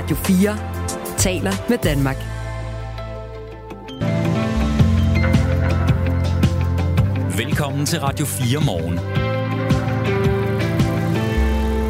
Radio 4 taler med Danmark. Velkommen til Radio 4 morgen.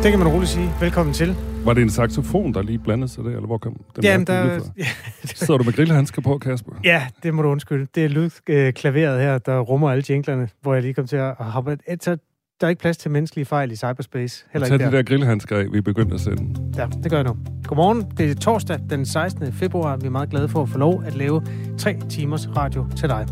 Det kan man roligt sige. Velkommen til. Var det en saxofon, der lige blandede sig der, eller hvor kom den Jamen, der, ja, Sidder du med grillhandsker på, Kasper? ja, det må du undskylde. Det er lydklaveret her, der rummer alle jinglerne, hvor jeg lige kom til at hoppe. Så der er ikke plads til menneskelige fejl i cyberspace. Heller Tag ikke de der. der grillhandsker af, vi er begyndt at sende. Ja, det gør jeg nu. Godmorgen. Det er torsdag den 16. februar. Vi er meget glade for at få lov at lave tre timers radio til dig.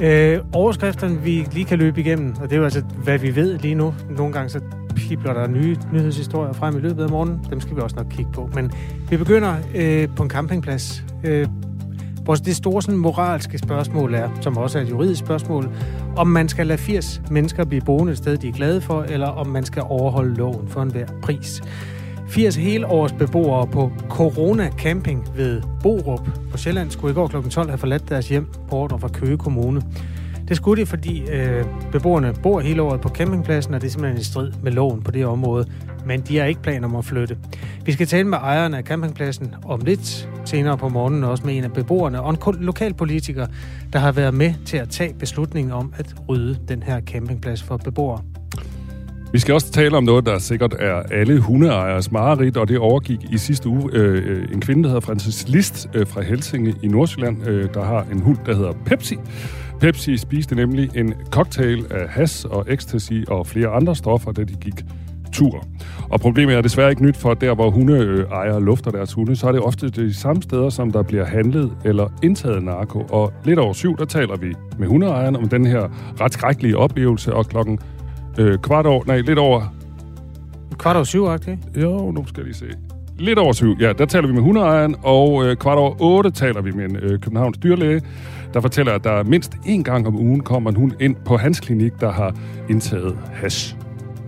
Øh, overskrifterne, vi lige kan løbe igennem, og det er jo altså, hvad vi ved lige nu. Nogle gange så pipler der nye nyhedshistorier frem i løbet af morgenen. Dem skal vi også nok kigge på. Men vi begynder øh, på en campingplads. Øh, hvor det store sådan, moralske spørgsmål er, som også er et juridisk spørgsmål, om man skal lade 80 mennesker blive boende et sted, de er glade for, eller om man skal overholde loven for enhver pris. 80 helårs beboere på Corona Camping ved Borup på Sjælland skulle i går kl. 12 have forladt deres hjem på ordre fra Køge Kommune. Det skulle de, fordi øh, beboerne bor hele året på campingpladsen, og det er simpelthen i strid med loven på det område. Men de har ikke planer om at flytte. Vi skal tale med ejeren af campingpladsen om lidt senere på morgenen, og også med en af beboerne og en lokalpolitiker, der har været med til at tage beslutningen om at rydde den her campingplads for beboere. Vi skal også tale om noget, der sikkert er alle hundeejers mareridt, og det overgik i sidste uge øh, øh, en kvinde, der hedder Francis List øh, fra Helsinge i Nordsjælland, øh, der har en hund, der hedder Pepsi. Pepsi spiste nemlig en cocktail af has og ecstasy og flere andre stoffer, da de gik tur. Og problemet er desværre ikke nyt, for der hvor hundeejere øh, lufter deres hunde, så er det ofte de samme steder, som der bliver handlet eller indtaget narko. Og lidt over syv, der taler vi med hundeejeren om den her ret skrækkelige oplevelse, og klokken øh, kvart over, nej, lidt over Kvart over syv, ikke? jo, nu skal vi se. Lidt over syv, ja, der taler vi med hundeejeren, og øh, kvart over otte taler vi med en øh, Københavns dyrlæge, der fortæller, at der mindst én gang om ugen kommer en hund ind på hans klinik, der har indtaget hash.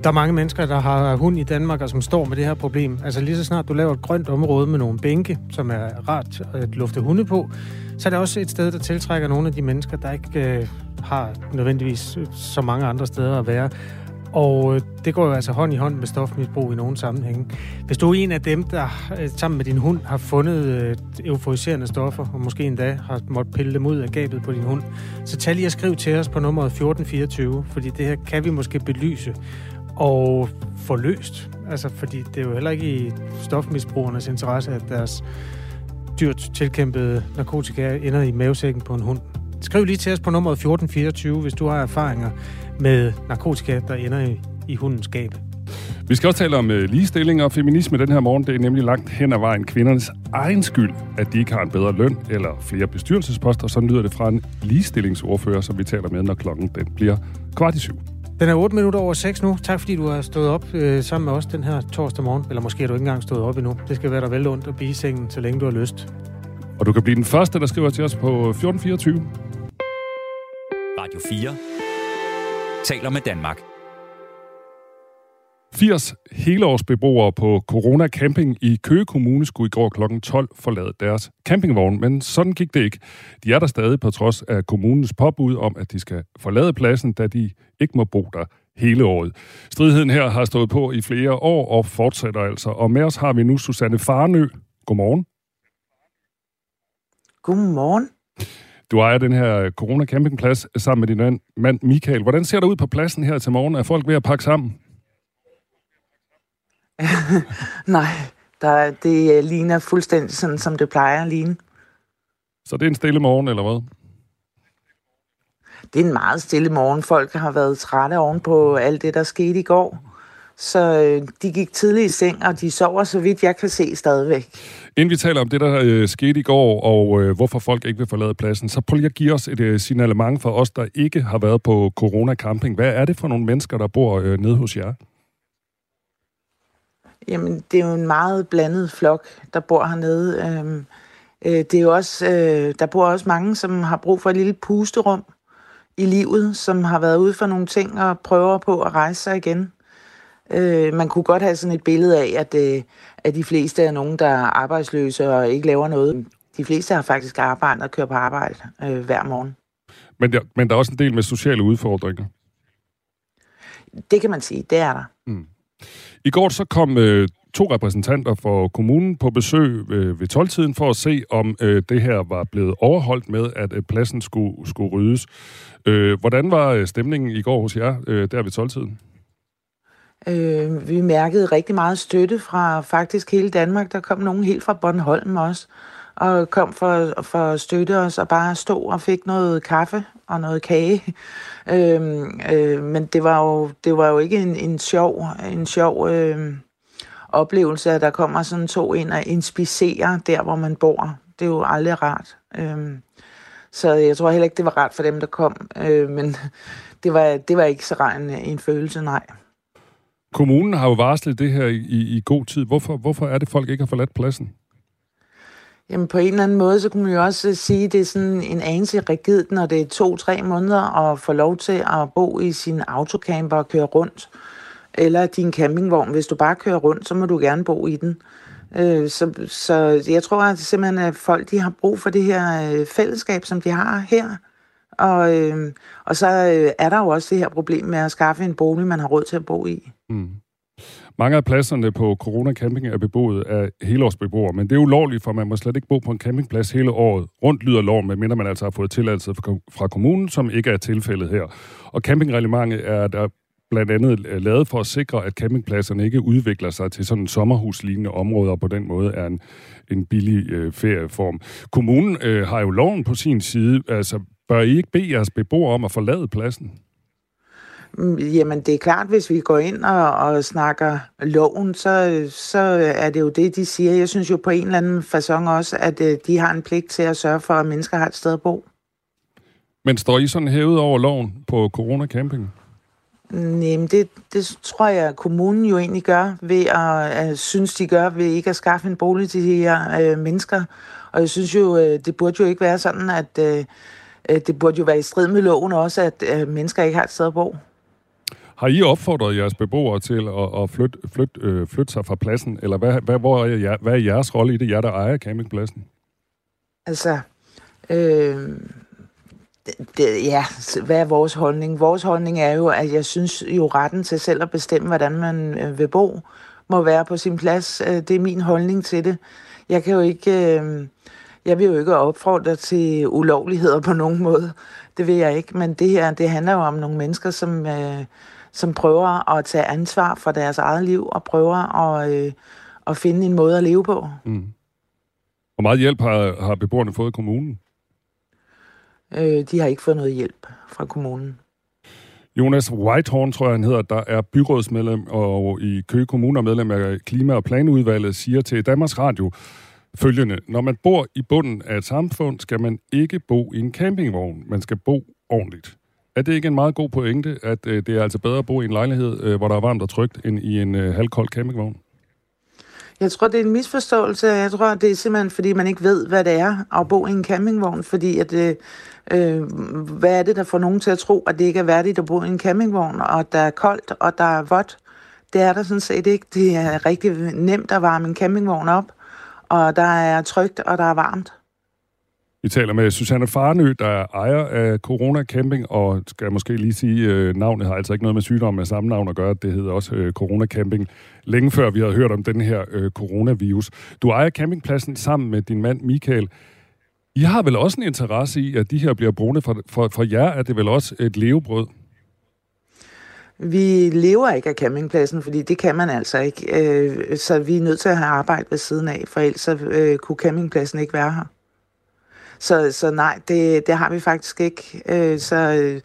Der er mange mennesker, der har hund i Danmark, og som står med det her problem. Altså lige så snart du laver et grønt område med nogle bænke, som er rart at lufte hunde på, så er det også et sted, der tiltrækker nogle af de mennesker, der ikke øh, har nødvendigvis så mange andre steder at være. Og øh, det går jo altså hånd i hånd med stofmisbrug i nogle sammenhænge. Hvis du er en af dem, der øh, sammen med din hund har fundet øh, euforiserende stoffer, og måske endda har måttet pille dem ud af gabet på din hund, så tag lige og skriv til os på nummeret 1424, fordi det her kan vi måske belyse og få løst. Altså, fordi det er jo heller ikke i stofmisbrugernes interesse, at deres dyrt tilkæmpede narkotika ender i mavesækken på en hund. Skriv lige til os på nummeret 1424, hvis du har erfaringer med narkotika, der ender i, i hundens skab. Vi skal også tale om øh, ligestilling og feminisme den her morgen. Det er nemlig langt hen ad vejen kvindernes egen skyld, at de ikke har en bedre løn eller flere bestyrelsesposter. Sådan lyder det fra en ligestillingsordfører, som vi taler med, når klokken den bliver kvart i syv. Den er 8 minutter over 6 nu. Tak fordi du har stået op øh, sammen med os den her torsdag morgen. Eller måske har du ikke engang stået op endnu. Det skal være dig vel ondt at blive i sengen, så længe du har lyst. Og du kan blive den første, der skriver til os på 1424. Radio 4 taler med Danmark. 80 helårsbeboere på Corona Camping i Køge Kommune skulle i går kl. 12 forlade deres campingvogn, men sådan gik det ikke. De er der stadig på trods af kommunens påbud om, at de skal forlade pladsen, da de ikke må bo der hele året. Stridigheden her har stået på i flere år og fortsætter altså. Og med os har vi nu Susanne Farnø. Godmorgen. Godmorgen. Du ejer den her Corona Campingplads sammen med din mand- mand Michael. Hvordan ser det ud på pladsen her til morgen? Er folk ved at pakke sammen? Nej, der, det øh, ligner fuldstændig sådan, som det plejer at ligne. Så det er en stille morgen, eller hvad? Det er en meget stille morgen. Folk har været trætte oven på alt det, der skete i går. Så øh, de gik tidligt i seng, og de sover, så vidt jeg kan se, stadigvæk. Inden vi taler om det, der øh, skete i går, og øh, hvorfor folk ikke vil forlade pladsen, så prøv lige at give os et øh, signalement for os, der ikke har været på Corona Camping. Hvad er det for nogle mennesker, der bor øh, nede hos jer? Jamen, det er jo en meget blandet flok, der bor hernede. Øhm, øh, det er jo også, øh, der bor også mange, som har brug for et lille pusterum i livet, som har været ude for nogle ting og prøver på at rejse sig igen. Øh, man kunne godt have sådan et billede af, at, øh, at de fleste er nogen, der er arbejdsløse og ikke laver noget. De fleste har faktisk arbejde og kører på arbejde øh, hver morgen. Men der, men der er også en del med sociale udfordringer. Det kan man sige, det er der. I går så kom øh, to repræsentanter for kommunen på besøg øh, ved 12-tiden for at se, om øh, det her var blevet overholdt med, at øh, pladsen skulle, skulle ryddes. Øh, hvordan var øh, stemningen i går hos jer øh, der ved 12-tiden? Øh, vi mærkede rigtig meget støtte fra faktisk hele Danmark. Der kom nogen helt fra Bornholm også, og kom for, for at støtte os og bare stå og fik noget kaffe og noget kage. Øh, øh, men det var jo, det var jo ikke en, en sjov, en sjov øh, oplevelse, at der kommer sådan to ind og inspicerer der, hvor man bor. Det er jo aldrig rart. Øh, så jeg tror heller ikke, det var rart for dem, der kom. Øh, men det var, det var ikke så rar en, en følelse, nej. Kommunen har jo varslet det her i, i god tid. Hvorfor, hvorfor er det, folk ikke har forladt pladsen? Jamen på en eller anden måde, så kunne man jo også øh, sige, at det er sådan en anelse rigidt, når det er to-tre måneder at få lov til at bo i sin autocamper og køre rundt. Eller din campingvogn. Hvis du bare kører rundt, så må du gerne bo i den. Øh, så, så jeg tror at simpelthen, at folk de har brug for det her øh, fællesskab, som de har her. Og, øh, og så øh, er der jo også det her problem med at skaffe en bolig, man har råd til at bo i. Mm. Mange af pladserne på Corona Camping er beboet af helårsbeboere, men det er ulovligt, for man må slet ikke bo på en campingplads hele året. Rundt lyder loven, medmindre man altså har fået tilladelse fra kommunen, som ikke er tilfældet her. Og campingreglementet er der blandt andet øh, lavet for at sikre, at campingpladserne ikke udvikler sig til sådan sommerhuslignende områder, og på den måde er en, en billig øh, ferieform. Kommunen øh, har jo loven på sin side. Altså, bør I ikke bede jeres beboere om at forlade pladsen? Mm, jamen, det er klart, hvis vi går ind og, og snakker loven, så, så er det jo det, de siger. Jeg synes jo på en eller anden façon også, at øh, de har en pligt til at sørge for, at mennesker har et sted at bo. Men står I sådan hævet over loven på Corona Camping? Nej, det, det tror jeg, at kommunen jo egentlig gør ved at, at synes, de gør ved ikke at skaffe en bolig til de her øh, mennesker. Og jeg synes jo, øh, det burde jo ikke være sådan, at øh, øh, det burde jo være i strid med loven også, at øh, mennesker ikke har et sted at bo. Har I opfordret jeres beboere til at, at flytte, flytte, øh, flytte sig fra pladsen, eller hvad, hvad, hvor er jer, hvad er jeres rolle i det, jer der ejer campingpladsen? Altså, øh, det, det, ja, hvad er vores holdning? Vores holdning er jo, at jeg synes jo retten til selv at bestemme, hvordan man øh, vil bo, må være på sin plads. Øh, det er min holdning til det. Jeg kan jo ikke... Øh, jeg vil jo ikke opfordre til ulovligheder på nogen måde. Det vil jeg ikke. Men det her, det handler jo om nogle mennesker, som, øh, som prøver at tage ansvar for deres eget liv og prøver at, øh, at finde en måde at leve på. Mm. Hvor meget hjælp har, har beboerne fået i kommunen? Øh, de har ikke fået noget hjælp fra kommunen. Jonas Whitehorn, tror jeg han hedder, der er byrådsmedlem og i Køge Kommune og medlem af Klima- og Planudvalget, siger til Danmarks Radio følgende. Når man bor i bunden af et samfund, skal man ikke bo i en campingvogn. Man skal bo ordentligt. Er det ikke en meget god pointe, at øh, det er altså bedre at bo i en lejlighed, øh, hvor der er varmt og trygt, end i en øh, halvkold campingvogn? Jeg tror, det er en misforståelse. Jeg tror, det er simpelthen, fordi man ikke ved, hvad det er at bo i en campingvogn. Fordi at, øh, øh hvad er det, der får nogen til at tro, at det ikke er værdigt at bo i en campingvogn, og der er koldt, og der er vådt? Det er der sådan set ikke. Det er rigtig nemt at varme en campingvogn op, og der er trygt, og der er varmt. Vi taler med Susanne Farnø, der er ejer af Corona Camping, og skal jeg måske lige sige, øh, navnet har altså ikke noget med sygdom med samme navn at gøre. Det hedder også øh, Corona Camping, længe før vi havde hørt om den her øh, coronavirus. Du ejer campingpladsen sammen med din mand Michael. I har vel også en interesse i, at de her bliver brune for, for, for jer er det vel også et levebrød? Vi lever ikke af campingpladsen, fordi det kan man altså ikke. Øh, så vi er nødt til at have arbejde ved siden af, for ellers øh, kunne campingpladsen ikke være her. Så, så nej, det, det har vi faktisk ikke. Øh, så øh,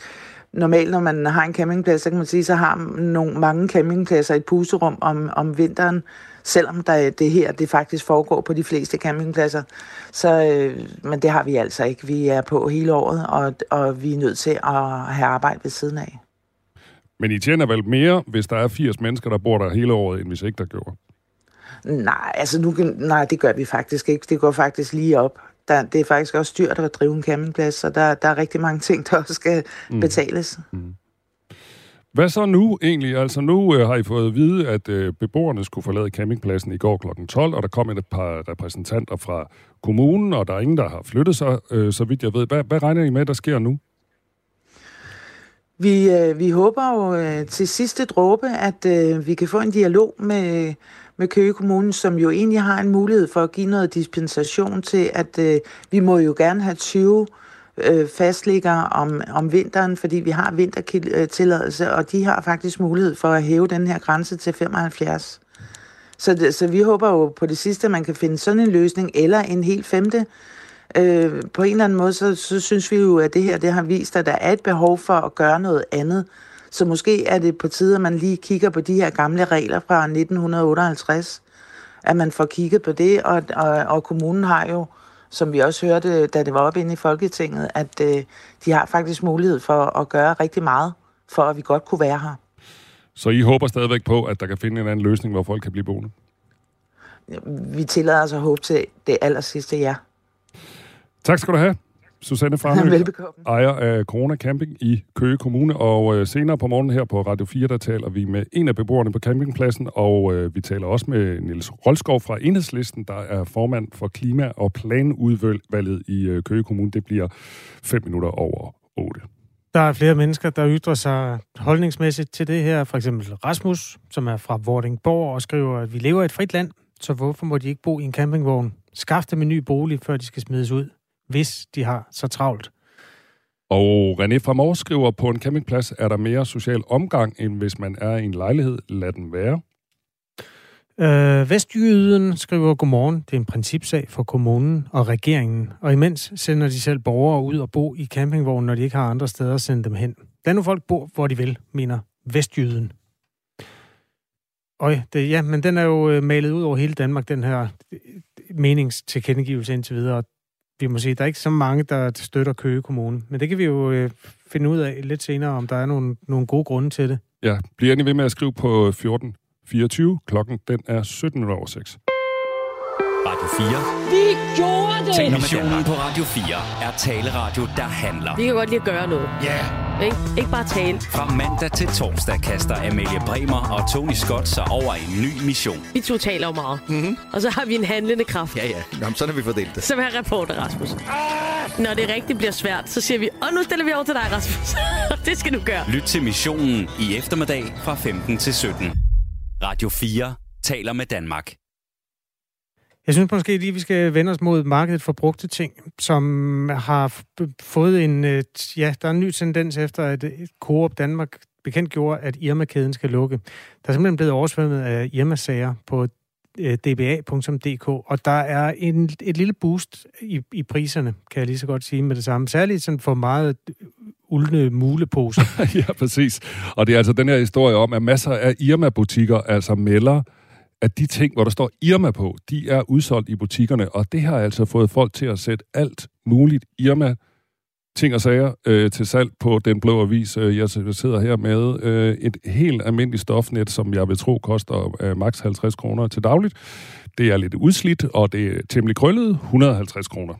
normalt, når man har en campingplads, så kan man sige, så har nogle, mange campingpladser et puserum om, om vinteren, selvom der, det her det faktisk foregår på de fleste campingpladser. Så, øh, men det har vi altså ikke. Vi er på hele året, og, og vi er nødt til at have arbejde ved siden af. Men I tjener vel mere, hvis der er 80 mennesker, der bor der hele året, end hvis ikke der gjorde? Nej, altså nu, nej, det gør vi faktisk ikke. Det går faktisk lige op der, det er faktisk også dyrt at drive en campingplads, så der, der er rigtig mange ting, der også skal mm. betales. Mm. Hvad så nu egentlig? Altså nu øh, har I fået at vide, at øh, beboerne skulle forlade campingpladsen i går kl. 12, og der kom et par repræsentanter fra kommunen, og der er ingen, der har flyttet sig, øh, så vidt jeg ved. Hvad, hvad regner I med, der sker nu? Vi, øh, vi håber jo øh, til sidste dråbe, at øh, vi kan få en dialog med, med Køge Kommune, som jo egentlig har en mulighed for at give noget dispensation til, at øh, vi må jo gerne have 20 øh, fastligger om, om vinteren, fordi vi har vintertilladelse, og de har faktisk mulighed for at hæve den her grænse til 75. Så, det, så vi håber jo på det sidste, at man kan finde sådan en løsning, eller en helt femte. Øh, på en eller anden måde, så, så synes vi jo, at det her det har vist, at der er et behov for at gøre noget andet. Så måske er det på tide, at man lige kigger på de her gamle regler fra 1958, at man får kigget på det, og, og, og kommunen har jo, som vi også hørte, da det var oppe inde i Folketinget, at øh, de har faktisk mulighed for at gøre rigtig meget, for at vi godt kunne være her. Så I håber stadigvæk på, at der kan finde en anden løsning, hvor folk kan blive boende? Vi tillader os at håbe til det aller sidste ja. Tak skal du have. Susanne Farmø, ejer af Corona Camping i Køge Kommune, og øh, senere på morgenen her på Radio 4, der taler vi med en af beboerne på campingpladsen, og øh, vi taler også med Niels Rolskov fra Enhedslisten, der er formand for klima- og planudvalget i øh, Køge Kommune. Det bliver fem minutter over 8. Der er flere mennesker, der ytrer sig holdningsmæssigt til det her. For eksempel Rasmus, som er fra Vordingborg og skriver, at vi lever i et frit land, så hvorfor må de ikke bo i en campingvogn? Skaff dem en ny bolig, før de skal smides ud, hvis de har så travlt. Og René fra Mors skriver, på en campingplads er der mere social omgang, end hvis man er i en lejlighed. Lad den være. Øh, Vestjyden skriver, godmorgen, det er en principsag for kommunen og regeringen, og imens sender de selv borgere ud og bo i campingvognen, når de ikke har andre steder at sende dem hen. Lad nu folk bo, hvor de vil, mener Vestjyden. Øj, det, ja, men den er jo øh, malet ud over hele Danmark, den her øh, meningstilkendegivelse indtil videre. Vi må sige, at der er ikke så mange, der støtter Køge Kommune, men det kan vi jo øh, finde ud af lidt senere, om der er nogle, nogle gode grunde til det. Ja, bliver endelig ved med at skrive på 14 24. Klokken den er 17 over 6. Radio 4 Vi gjorde det! taler Missionen på Radio 4 er taleradio, der handler. Vi kan godt lide at gøre noget. Ja! Yeah. Ikke, ikke bare tale. Fra mandag til torsdag kaster Amalie Bremer og Tony Scott sig over en ny mission. Vi to taler jo meget. Mm-hmm. Og så har vi en handlende kraft. Ja, ja. Jamen, sådan har vi fordelt det. Som er reporter, Rasmus. Når det rigtig bliver svært, så siger vi, og nu stiller vi over til dig, Rasmus. det skal du gøre. Lyt til missionen i eftermiddag fra 15 til 17. Radio 4 taler med Danmark. Jeg synes måske lige, vi skal vende os mod markedet for brugte ting, som har fået en... Øh, ja, der er en ny tendens efter, at øh, Coop Danmark bekendt gjorde, at Irma-kæden skal lukke. Der er simpelthen blevet oversvømmet af Irma-sager på øh, dba.dk, og der er en, et lille boost i, i priserne, kan jeg lige så godt sige med det samme. Særligt sådan for meget uldne muleposer. ja, præcis. Og det er altså den her historie om, at masser af Irma-butikker altså melder, at de ting, hvor der står Irma på, de er udsolgt i butikkerne, og det har altså fået folk til at sætte alt muligt Irma ting og sager øh, til salg på Den Blå Avis. Øh, Jeg sidder her med øh, et helt almindeligt stofnet, som jeg vil tro koster øh, maks 50 kroner til dagligt. Det er lidt udslidt, og det er temmelig krøllet, 150 kroner.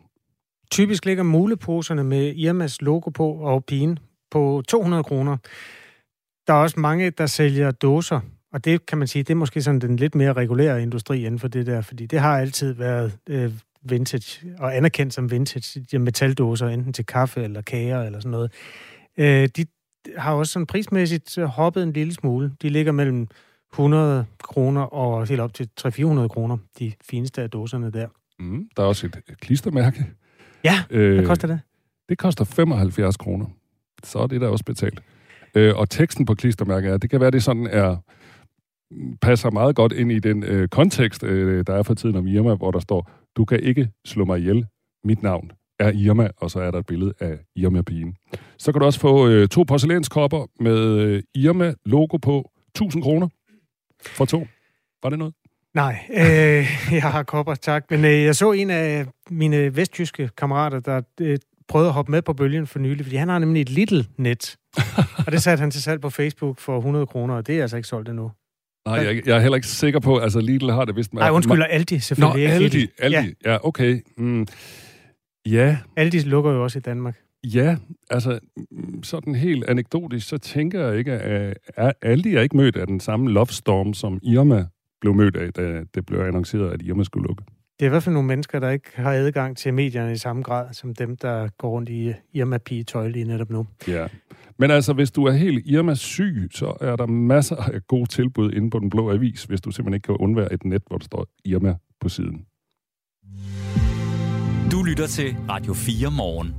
Typisk ligger muleposerne med Irmas logo på og pigen på 200 kroner. Der er også mange, der sælger dåser, og det kan man sige, det er måske sådan den lidt mere regulære industri inden for det der, fordi det har altid været øh, vintage og anerkendt som vintage, de metaldåser, enten til kaffe eller kager eller sådan noget. Øh, de har også sådan prismæssigt hoppet en lille smule. De ligger mellem 100 kroner og helt op til 300-400 kroner, de fineste af dåserne der. Mm, der er også et klistermærke. Ja, Øh, hvad koster det? Det koster 75 kroner. Så er det der også betalt. Øh, og teksten på klistermærket er, det kan være, det sådan er passer meget godt ind i den øh, kontekst, øh, der er for tiden om Irma, hvor der står, du kan ikke slå mig ihjel. Mit navn er Irma, og så er der et billede af Irma-pigen. Så kan du også få øh, to porcelænskopper med øh, Irma-logo på 1000 kroner for to. Var det noget? Nej, øh, jeg har kopper, tak. Men øh, jeg så en af mine vesttyske kammerater, der øh, prøvede at hoppe med på bølgen for nylig, fordi han har nemlig et little net. og det satte han til salg på Facebook for 100 kroner, og det er altså ikke solgt endnu. Nej, jeg, jeg er heller ikke sikker på, altså Lidl har det vist... Nej, undskyld, Aldi Nå, selvfølgelig. ikke Aldi. Aldi. Ja, ja okay. Mm. Ja, Aldi lukker jo også i Danmark. Ja, altså mm, sådan helt anekdotisk, så tænker jeg ikke, at at Aldi er ikke mødt af den samme love storm, som Irma blev mødt af, da det blev annonceret, at Irma skulle lukke. Det er i hvert fald nogle mennesker, der ikke har adgang til medierne i samme grad, som dem, der går rundt i irma tøj lige netop nu. Ja. Men altså, hvis du er helt Irma-syg, så er der masser af gode tilbud inde på Den Blå Avis, hvis du simpelthen ikke kan undvære et net, hvor der står Irma på siden. Du lytter til Radio 4 morgen.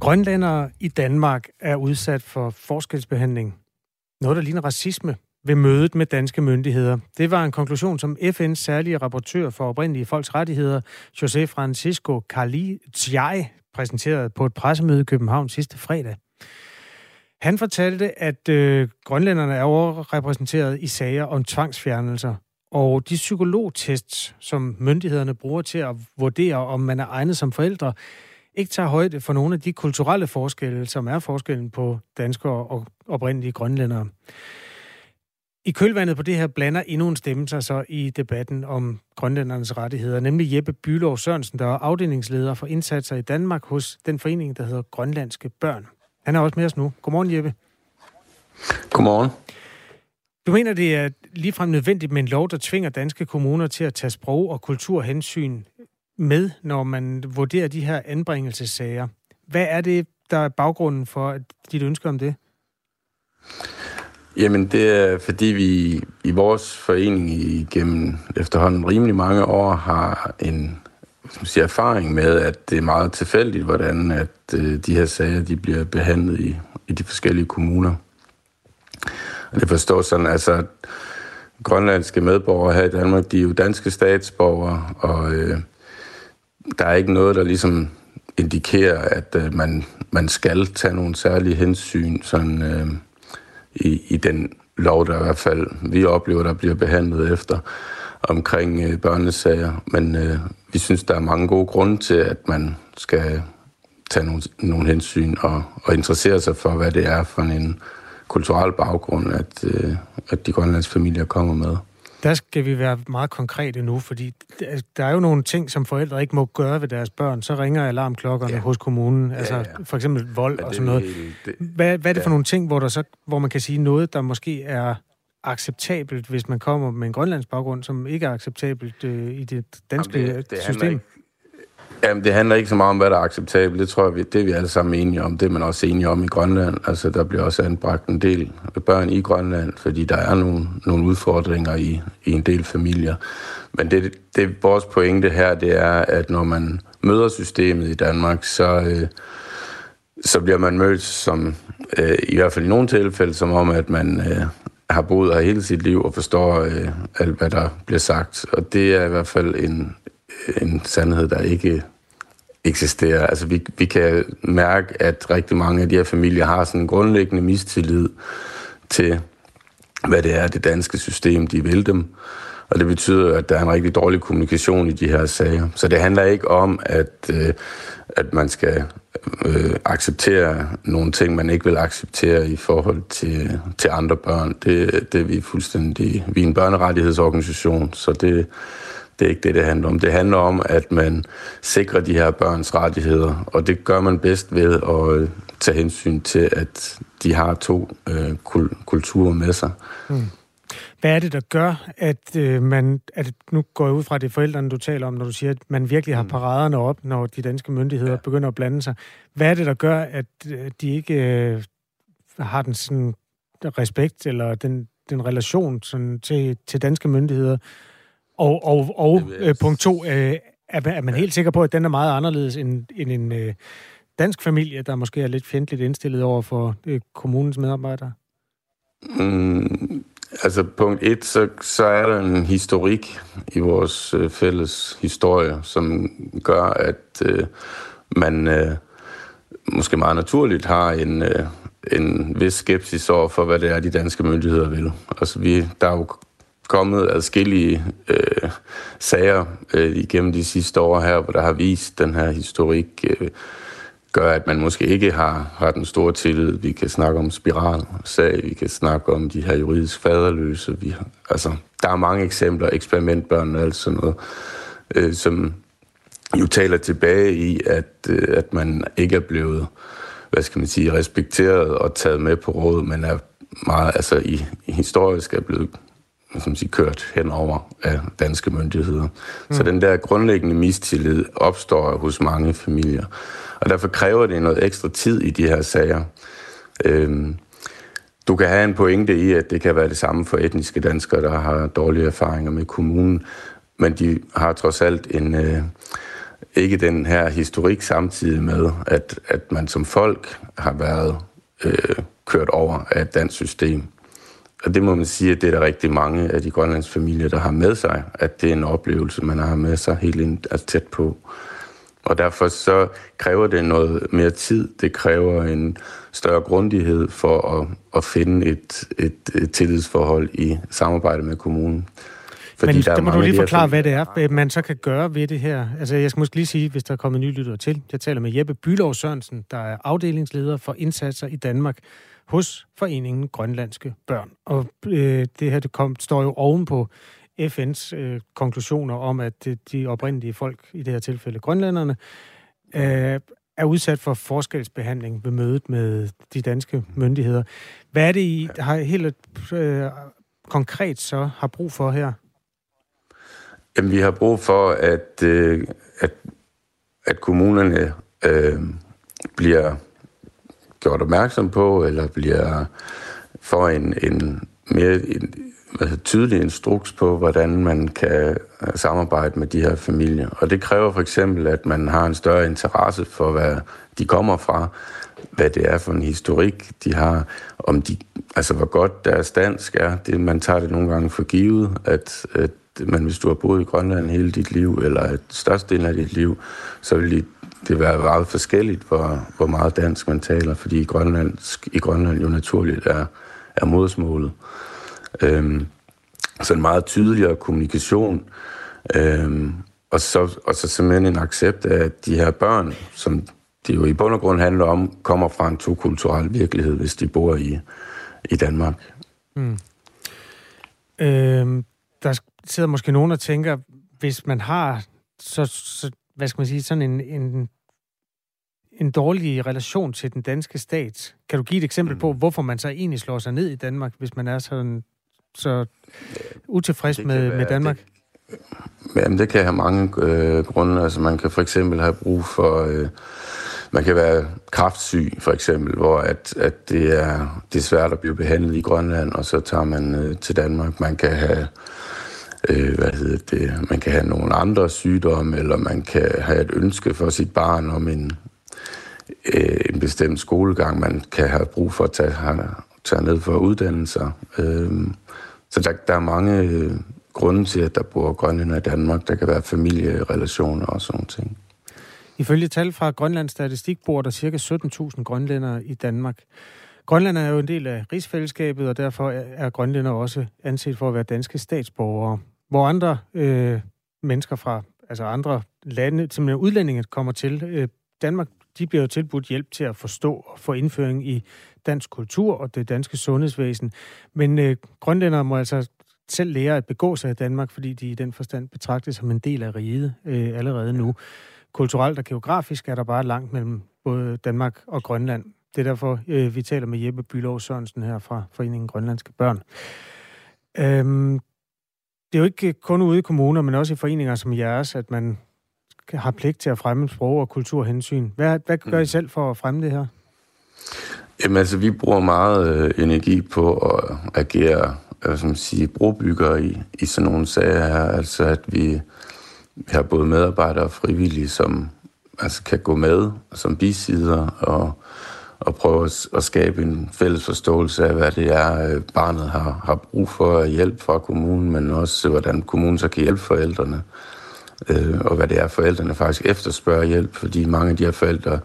Grønlændere i Danmark er udsat for forskelsbehandling. Noget, der ligner racisme ved mødet med danske myndigheder. Det var en konklusion, som FN's særlige rapportør for oprindelige folks rettigheder, José Francisco Carli Tjai, præsenterede på et pressemøde i København sidste fredag. Han fortalte, at øh, grønlænderne er overrepræsenteret i sager om tvangsfjernelser, og de psykologtests, som myndighederne bruger til at vurdere, om man er egnet som forældre, ikke tager højde for nogle af de kulturelle forskelle, som er forskellen på danskere og oprindelige grønlændere. I kølvandet på det her blander endnu en stemme sig så i debatten om grønlændernes rettigheder, nemlig Jeppe Bylov Sørensen, der er afdelingsleder for indsatser i Danmark hos den forening, der hedder Grønlandske Børn. Han er også med os nu. Godmorgen, Jeppe. Godmorgen. Du mener, det er ligefrem nødvendigt med en lov, der tvinger danske kommuner til at tage sprog- og kulturhensyn med, når man vurderer de her anbringelsessager. Hvad er det, der er baggrunden for dit ønske om det? Jamen, det er fordi vi i vores forening igennem efterhånden rimelig mange år har en som siger, erfaring med, at det er meget tilfældigt, hvordan at øh, de her sager de bliver behandlet i, i de forskellige kommuner. Og det forstår sådan, altså, grønlandske medborgere her i Danmark, de er jo danske statsborgere, og øh, der er ikke noget, der ligesom indikerer, at øh, man, man skal tage nogle særlige hensyn sådan, øh, i, i den lov, der i hvert fald vi oplever, der bliver behandlet efter omkring øh, børnesager. Men øh, vi synes, der er mange gode grunde til, at man skal tage nogle, nogle hensyn og, og interessere sig for, hvad det er for en kulturel baggrund, at, øh, at de grønlandske familier kommer med. Der skal vi være meget konkrete nu, fordi der er jo nogle ting, som forældre ikke må gøre ved deres børn. Så ringer alarmklokkerne ja. hos kommunen, altså ja, ja. for eksempel vold ja, og sådan noget. Det, hvad, hvad er det ja. for nogle ting, hvor, der så, hvor man kan sige noget, der måske er acceptabelt, hvis man kommer med en grønlandsk baggrund, som ikke er acceptabelt øh, i det danske Jamen det, det system? Ikke, jamen, det handler ikke så meget om, hvad der er acceptabelt. Det tror jeg, vi, det er vi alle sammen enige om. Det er man også enige om i Grønland. Altså, der bliver også anbragt en del børn i Grønland, fordi der er nogle, nogle udfordringer i, i en del familier. Men det, det vores pointe her, det er, at når man møder systemet i Danmark, så... Øh, så bliver man mødt som, øh, i hvert fald i nogle tilfælde, som om, at man øh, har boet her hele sit liv og forstår øh, alt, hvad der bliver sagt. Og det er i hvert fald en, Øh, en sandhed, der ikke eksisterer. Altså, vi, vi kan mærke, at rigtig mange af de her familier har sådan en grundlæggende mistillid til, hvad det er, det danske system, de vil dem. Og det betyder, at der er en rigtig dårlig kommunikation i de her sager. Så det handler ikke om, at, øh, at man skal øh, acceptere nogle ting, man ikke vil acceptere i forhold til, til andre børn. Det, det er vi fuldstændig... Vi er en børnerettighedsorganisation, så det, det er ikke det, det handler om. Det handler om, at man sikrer de her børns rettigheder, og det gør man bedst ved at øh, tage hensyn til, at de har to øh, kulturer med sig. Mm. Hvad er det, der gør, at øh, man, at nu går jeg ud fra det forældrene, du taler om, når du siger, at man virkelig har mm. paraderne op, når de danske myndigheder ja. begynder at blande sig. Hvad er det, der gør, at øh, de ikke øh, har den sådan respekt eller den, den relation sådan, til, til danske myndigheder? Og, og, og øh, punkt to, øh, er, er man helt sikker på, at den er meget anderledes end, end en øh, dansk familie, der måske er lidt fjendtligt indstillet over for øh, kommunens medarbejdere? Mm, Altså punkt et, så, så er der en historik i vores øh, fælles historie, som gør, at øh, man øh, måske meget naturligt har en, øh, en vis skepsis over for, hvad det er, de danske myndigheder vil. Altså vi, der er jo kommet adskillige øh, sager øh, igennem de sidste år her, hvor der har vist den her historik øh, gør, at man måske ikke har, har den store tillid. Vi kan snakke om spiralsag, vi kan snakke om de her juridisk faderløse. Vi har, altså, der er mange eksempler, eksperimentbørn og alt sådan noget, øh, som jo taler tilbage i, at, øh, at man ikke er blevet, hvad skal man sige, respekteret og taget med på råd, men er meget, altså i, i historisk er blevet som siger, kørt hen over af danske myndigheder. Mm. Så den der grundlæggende mistillid opstår hos mange familier. Og derfor kræver det noget ekstra tid i de her sager. Øhm, du kan have en pointe i, at det kan være det samme for etniske danskere, der har dårlige erfaringer med kommunen, men de har trods alt en, øh, ikke den her historik samtidig med, at, at man som folk har været øh, kørt over af et dansk system. Og det må man sige, at det er der rigtig mange af de grønlandske familier, der har med sig, at det er en oplevelse, man har med sig helt ind, altså tæt på. Og derfor så kræver det noget mere tid. Det kræver en større grundighed for at, at finde et, et, et tillidsforhold i samarbejde med kommunen. Fordi Men der må du lige forklare, hvad det er, man så kan gøre ved det her. Altså, jeg skal måske lige sige, hvis der er kommet nye lyttere til. Jeg taler med Jeppe Bylov Sørensen, der er afdelingsleder for indsatser i Danmark hos Foreningen Grønlandske Børn. Og øh, det her det kom, står jo ovenpå FN's øh, konklusioner om, at de oprindelige folk, i det her tilfælde grønlænderne, øh, er udsat for forskelsbehandling ved mødet med de danske myndigheder. Hvad er det, I har helt øh, konkret så har brug for her? Jamen, vi har brug for, at, øh, at, at kommunerne øh, bliver gjort opmærksom på, eller bliver får en, en mere en, hvad tydelig instruks på, hvordan man kan øh, samarbejde med de her familier. Og det kræver for eksempel, at man har en større interesse for, hvad de kommer fra, hvad det er for en historik, de har, om de, altså hvor godt deres dansk er. Det, man tager det nogle gange for givet, at, at man, hvis du har boet i Grønland hele dit liv, eller størstedelen af dit liv, så vil det være meget forskelligt, hvor, hvor meget dansk man taler, fordi i i Grønland jo naturligt er, er modersmålet. Øhm, så en meget tydeligere kommunikation, øhm, og, så, og så simpelthen en accept af, at de her børn, som det jo i bund og grund handler om, kommer fra en tokulturel virkelighed, hvis de bor i, i Danmark. Mm. Øhm, der sidder måske nogen og tænker, hvis man har så, så hvad skal man sige, sådan en, en, en dårlig relation til den danske stat. Kan du give et eksempel mm. på, hvorfor man så egentlig slår sig ned i Danmark, hvis man er sådan så utilfreds med, være, med Danmark? Det, jamen, det kan have mange øh, grunde. Altså, man kan for eksempel have brug for... Øh, man kan være kraftsyg, for eksempel, hvor at, at det, er, det er svært at blive behandlet i Grønland, og så tager man øh, til Danmark. Man kan have øh, hvad hedder det, man kan have nogle andre sygdomme, eller man kan have et ønske for sit barn om en, øh, en bestemt skolegang, man kan have brug for at tage, have, tage ned for at uddanne sig. Øh, så der, der er mange øh, grunde til, at der bor grønlænder i Danmark. Der kan være familierelationer og sådan ting. Ifølge tal fra Grønlands Statistik bor der ca. 17.000 grønlændere i Danmark. Grønland er jo en del af rigsfællesskabet, og derfor er grønlænder også anset for at være danske statsborgere. Hvor andre øh, mennesker fra altså andre lande, som udlændinge kommer til øh, Danmark, de bliver jo tilbudt hjælp til at forstå og få indføring i dansk kultur og det danske sundhedsvæsen. Men øh, grønlændere må altså selv lære at begå sig i Danmark, fordi de i den forstand betragtes som en del af riget øh, allerede nu. Kulturelt og geografisk er der bare langt mellem både Danmark og Grønland. Det er derfor, øh, vi taler med Jeppe Bylov Sørensen her fra Foreningen Grønlandske Børn. Øhm, det er jo ikke kun ude i kommuner, men også i foreninger som jeres, at man har pligt til at fremme sprog- og kulturhensyn. Hvad, hvad gør I mm. selv for at fremme det her? Jamen altså, vi bruger meget øh, energi på at agere øh, som sige, brobygger i, i sådan nogle sager her. Altså, at vi, vi har både medarbejdere og frivillige, som altså, kan gå med som bisider og og prøve at, at skabe en fælles forståelse af, hvad det er, øh, barnet har, har brug for hjælp fra kommunen, men også hvordan kommunen så kan hjælpe forældrene, øh, Øh, og hvad det er, forældrene faktisk efterspørger hjælp, fordi mange af de her forældre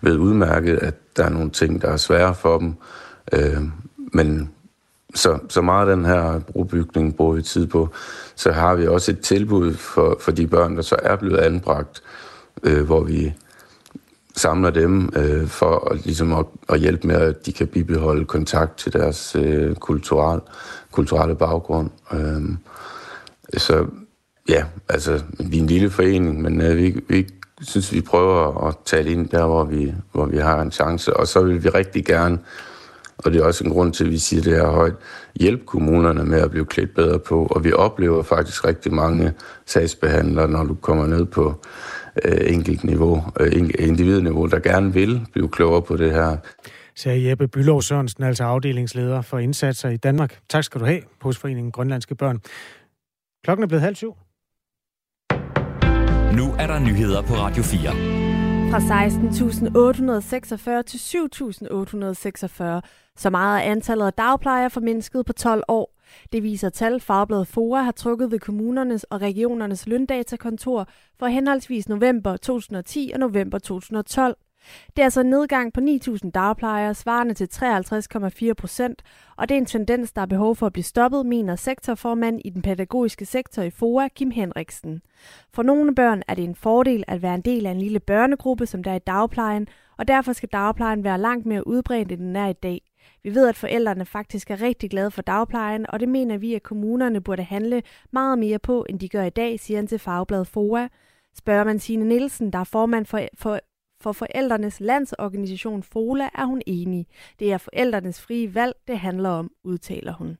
ved udmærket, at der er nogle ting, der er svære for dem, øh, men så, så meget af den her brobygning bruger vi tid på. Så har vi også et tilbud for, for de børn, der så er blevet anbragt, øh, hvor vi samler dem øh, for at, ligesom at, at hjælpe med, at de kan bibeholde kontakt til deres øh, kulturelle, kulturelle baggrund. Øh, så ja, altså, vi er en lille forening, men øh, vi, vi synes, vi prøver at tale ind der, hvor vi, hvor vi har en chance. Og så vil vi rigtig gerne Og det er også en grund til, at vi siger det her højt. Hjælp kommunerne med at blive klædt bedre på, og vi oplever faktisk rigtig mange sagsbehandlere, når du kommer ned på øh, enkelt niveau, øh, individniveau, der gerne vil blive klogere på det her. Sagde Jeppe Bylov Sørensen, altså afdelingsleder for indsatser i Danmark. Tak skal du have hos Foreningen Grønlandske Børn. Klokken er blevet halv syv. Nu er der nyheder på Radio 4. Fra 16.846 til 7.846. Så meget er antallet af dagplejere formindsket på 12 år. Det viser tal, Fagbladet FOA har trukket ved kommunernes og regionernes løndatakontor for henholdsvis november 2010 og november 2012. Det er altså en nedgang på 9.000 dagplejere, svarende til 53,4 procent, og det er en tendens, der er behov for at blive stoppet, mener sektorformand i den pædagogiske sektor i FOA, Kim Henriksen. For nogle børn er det en fordel at være en del af en lille børnegruppe, som der er i dagplejen, og derfor skal dagplejen være langt mere udbredt, end den er i dag. Vi ved, at forældrene faktisk er rigtig glade for dagplejen, og det mener vi, at kommunerne burde handle meget mere på, end de gør i dag, siger han til Fagbladet FOA. Spørger man Signe Nielsen, der er formand for, for for forældrenes landsorganisation FOLA er hun enig. Det er forældrenes frie valg, det handler om, udtaler hun.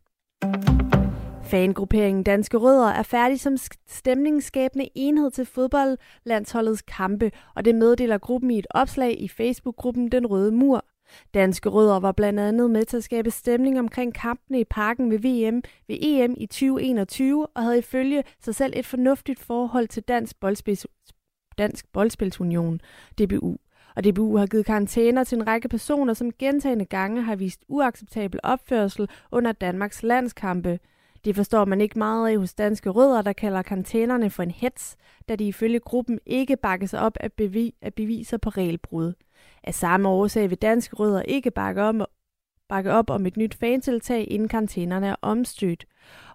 Fangrupperingen Danske Rødder er færdig som stemningsskabende enhed til fodboldlandsholdets kampe, og det meddeler gruppen i et opslag i Facebook-gruppen Den Røde Mur. Danske Rødder var blandt andet med til at skabe stemning omkring kampene i parken ved VM ved EM i 2021 og havde ifølge sig selv et fornuftigt forhold til Dansk boldspil Dansk Boldspilsunion, DBU. Og DBU har givet karantæner til en række personer, som gentagende gange har vist uacceptabel opførsel under Danmarks landskampe. Det forstår man ikke meget af hos danske rødder, der kalder karantænerne for en hets, da de ifølge gruppen ikke bakkes op af, bevi- af beviser på regelbrud. Af samme årsag vil danske rødder ikke bakke, om, bakke op om et nyt fantiltag, inden karantænerne er omstødt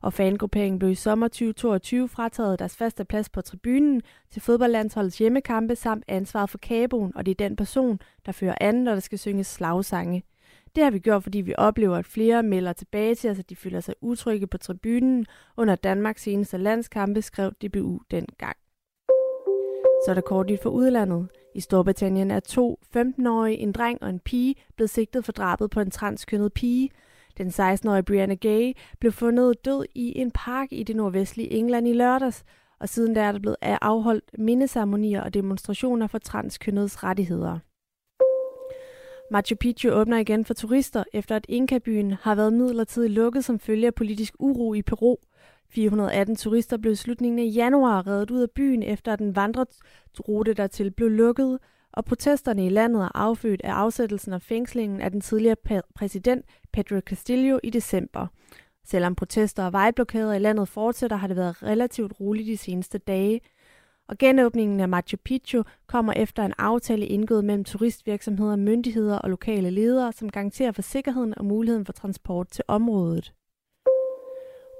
og fangrupperingen blev i sommer 2022 frataget deres faste plads på tribunen til fodboldlandsholdets hjemmekampe samt ansvaret for kaboen, og det er den person, der fører an, når der skal synges slagsange. Det har vi gjort, fordi vi oplever, at flere melder tilbage til os, at de føler sig utrygge på tribunen under Danmarks seneste landskampe, skrev DBU dengang. Så er der kort nyt for udlandet. I Storbritannien er to 15-årige, en dreng og en pige, blevet sigtet for drabet på en transkønnet pige. Den 16-årige Brianna Gay blev fundet død i en park i det nordvestlige England i lørdags, og siden der er der blevet afholdt mindeceremonier og demonstrationer for transkønnedes rettigheder. Machu Picchu åbner igen for turister, efter at Inka-byen har været midlertidigt lukket som følge af politisk uro i Peru. 418 turister blev i slutningen af januar reddet ud af byen, efter den vandrerute dertil blev lukket, og protesterne i landet er affødt af afsættelsen og fængslingen af den tidligere præsident Pedro Castillo i december. Selvom protester og vejblokader i landet fortsætter, har det været relativt roligt de seneste dage. Og genåbningen af Machu Picchu kommer efter en aftale indgået mellem turistvirksomheder, myndigheder og lokale ledere, som garanterer for sikkerheden og muligheden for transport til området.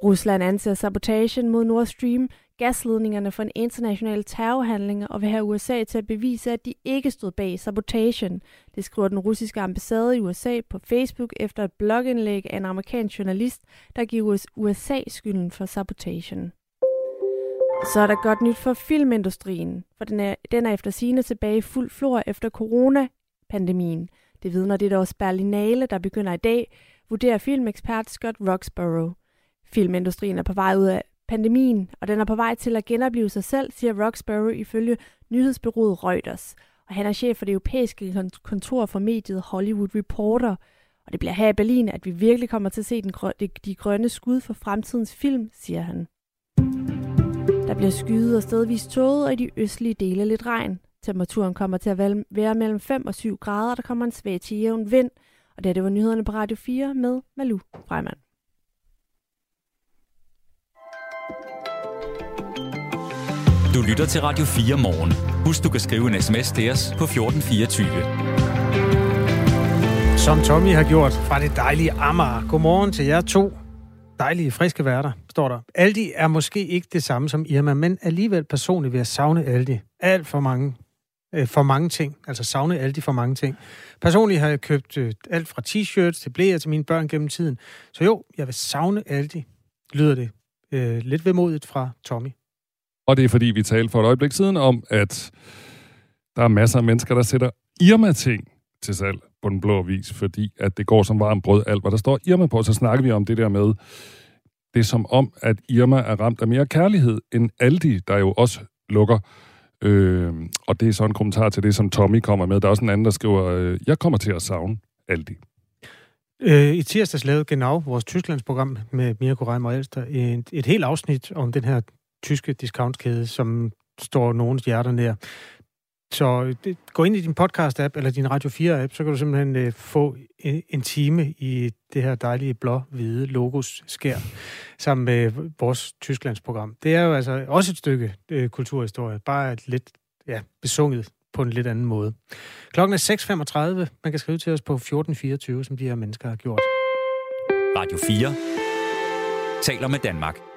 Rusland anser sabotagen mod Nord Stream gasledningerne for en international terrorhandling og vil have USA til at bevise, at de ikke stod bag sabotagen. Det skriver den russiske ambassade i USA på Facebook efter et blogindlæg af en amerikansk journalist, der giver USA skylden for sabotagen. Så er der godt nyt for filmindustrien, for den er, den er efter sine tilbage i fuld flor efter coronapandemien. Det vidner det der også Berlinale, der begynder i dag, vurderer filmekspert Scott Roxborough. Filmindustrien er på vej ud af pandemien, og den er på vej til at genopleve sig selv, siger Roxbury ifølge nyhedsbyrået Reuters. Og han er chef for det europæiske kontor for mediet Hollywood Reporter. Og det bliver her i Berlin, at vi virkelig kommer til at se den grø- de grønne skud for fremtidens film, siger han. Der bliver skyet og stedvis tåget, og i de østlige dele lidt regn. Temperaturen kommer til at være mellem 5 og 7 grader, og der kommer en svag til jævn vind. Og det, det var nyhederne på Radio 4 med Malu Freimann. Du lytter til Radio 4 morgen. Husk, du kan skrive en sms til os på 1424. Som Tommy har gjort fra det dejlige Amager. Godmorgen til jer to dejlige, friske værter, står der. Aldi er måske ikke det samme som Irma, men alligevel personligt vil jeg savne Aldi. Alt for mange øh, for mange ting. Altså savne de for mange ting. Personligt har jeg købt øh, alt fra t-shirts til blæer til mine børn gennem tiden. Så jo, jeg vil savne alle de, lyder det øh, lidt vemodigt fra Tommy. Og det er fordi, vi talte for et øjeblik siden om, at der er masser af mennesker, der sætter Irma-ting til salg på den blå vis, fordi at det går som varm brød alt, hvad der står Irma på. Så snakker vi om det der med, det er som om, at Irma er ramt af mere kærlighed end Aldi, der jo også lukker. Øh, og det er så en kommentar til det, som Tommy kommer med. Der er også en anden, der skriver, øh, jeg kommer til at savne Aldi. Øh, I tirsdags lavede Genau, vores Tysklandsprogram med Mirko Reimer og Elster, et, et helt afsnit om den her tyske discountkæde, som står nogens hjerter nær. Så øh, det, gå ind i din podcast-app eller din Radio 4-app, så kan du simpelthen øh, få en, en time i det her dejlige blå-hvide logos skær sammen med vores Tysklandsprogram. Det er jo altså også et stykke øh, kulturhistorie, bare et lidt ja, besunget på en lidt anden måde. Klokken er 6.35. Man kan skrive til os på 1424, som de her mennesker har gjort. Radio 4 taler med Danmark.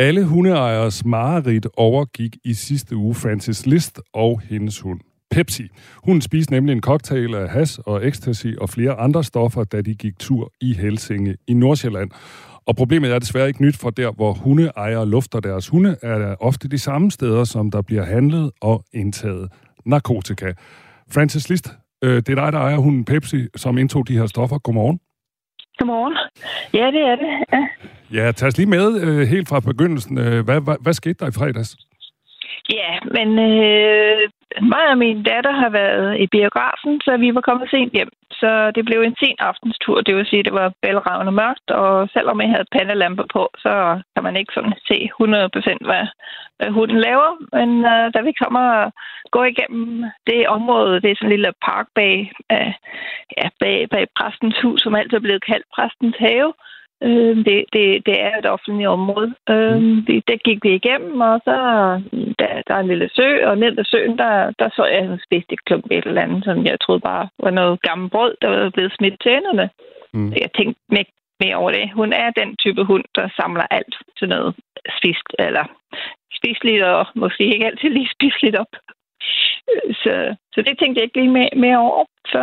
Alle hundeejers mareridt overgik i sidste uge Francis List og hendes hund. Pepsi. Hun spiste nemlig en cocktail af has og ecstasy og flere andre stoffer, da de gik tur i Helsinge i Nordsjælland. Og problemet er desværre ikke nyt, for der, hvor hundeejere lufter deres hunde, er der ofte de samme steder, som der bliver handlet og indtaget narkotika. Francis List, øh, det er dig, der ejer hunden Pepsi, som indtog de her stoffer. Godmorgen. Godmorgen. Ja, det er det. Ja, ja tag os lige med øh, helt fra begyndelsen. Øh, hvad, hvad, hvad skete der i fredags? Ja, men øh, mig og min datter har været i biografen, så vi var kommet sent hjem. Så det blev en sen aftenstur, det vil sige, det var bælragende mørkt, og selvom jeg havde pandelamper på, så kan man ikke sådan se 100% hvad, hvad hunden laver. Men øh, da vi kommer og går igennem det område, det er sådan en lille park bag, øh, ja, bag, bag præstens hus, som altid er blevet kaldt præstens have, øh, Øh, det, det, det er et offentligt område. Øh, mm. det, der gik vi igennem, og så der, der er en lille sø, og ned ad søen, der, der så jeg en spist et klump et eller andet, som jeg troede bare var noget gammelt brød, der var blevet smidt til tænderne. Mm. Jeg tænkte mere, mere over det. Hun er den type hund, der samler alt til noget spist, eller spiseligt, og måske ikke altid lige spiseligt op. Så, så det tænkte jeg ikke lige mere, mere over. Så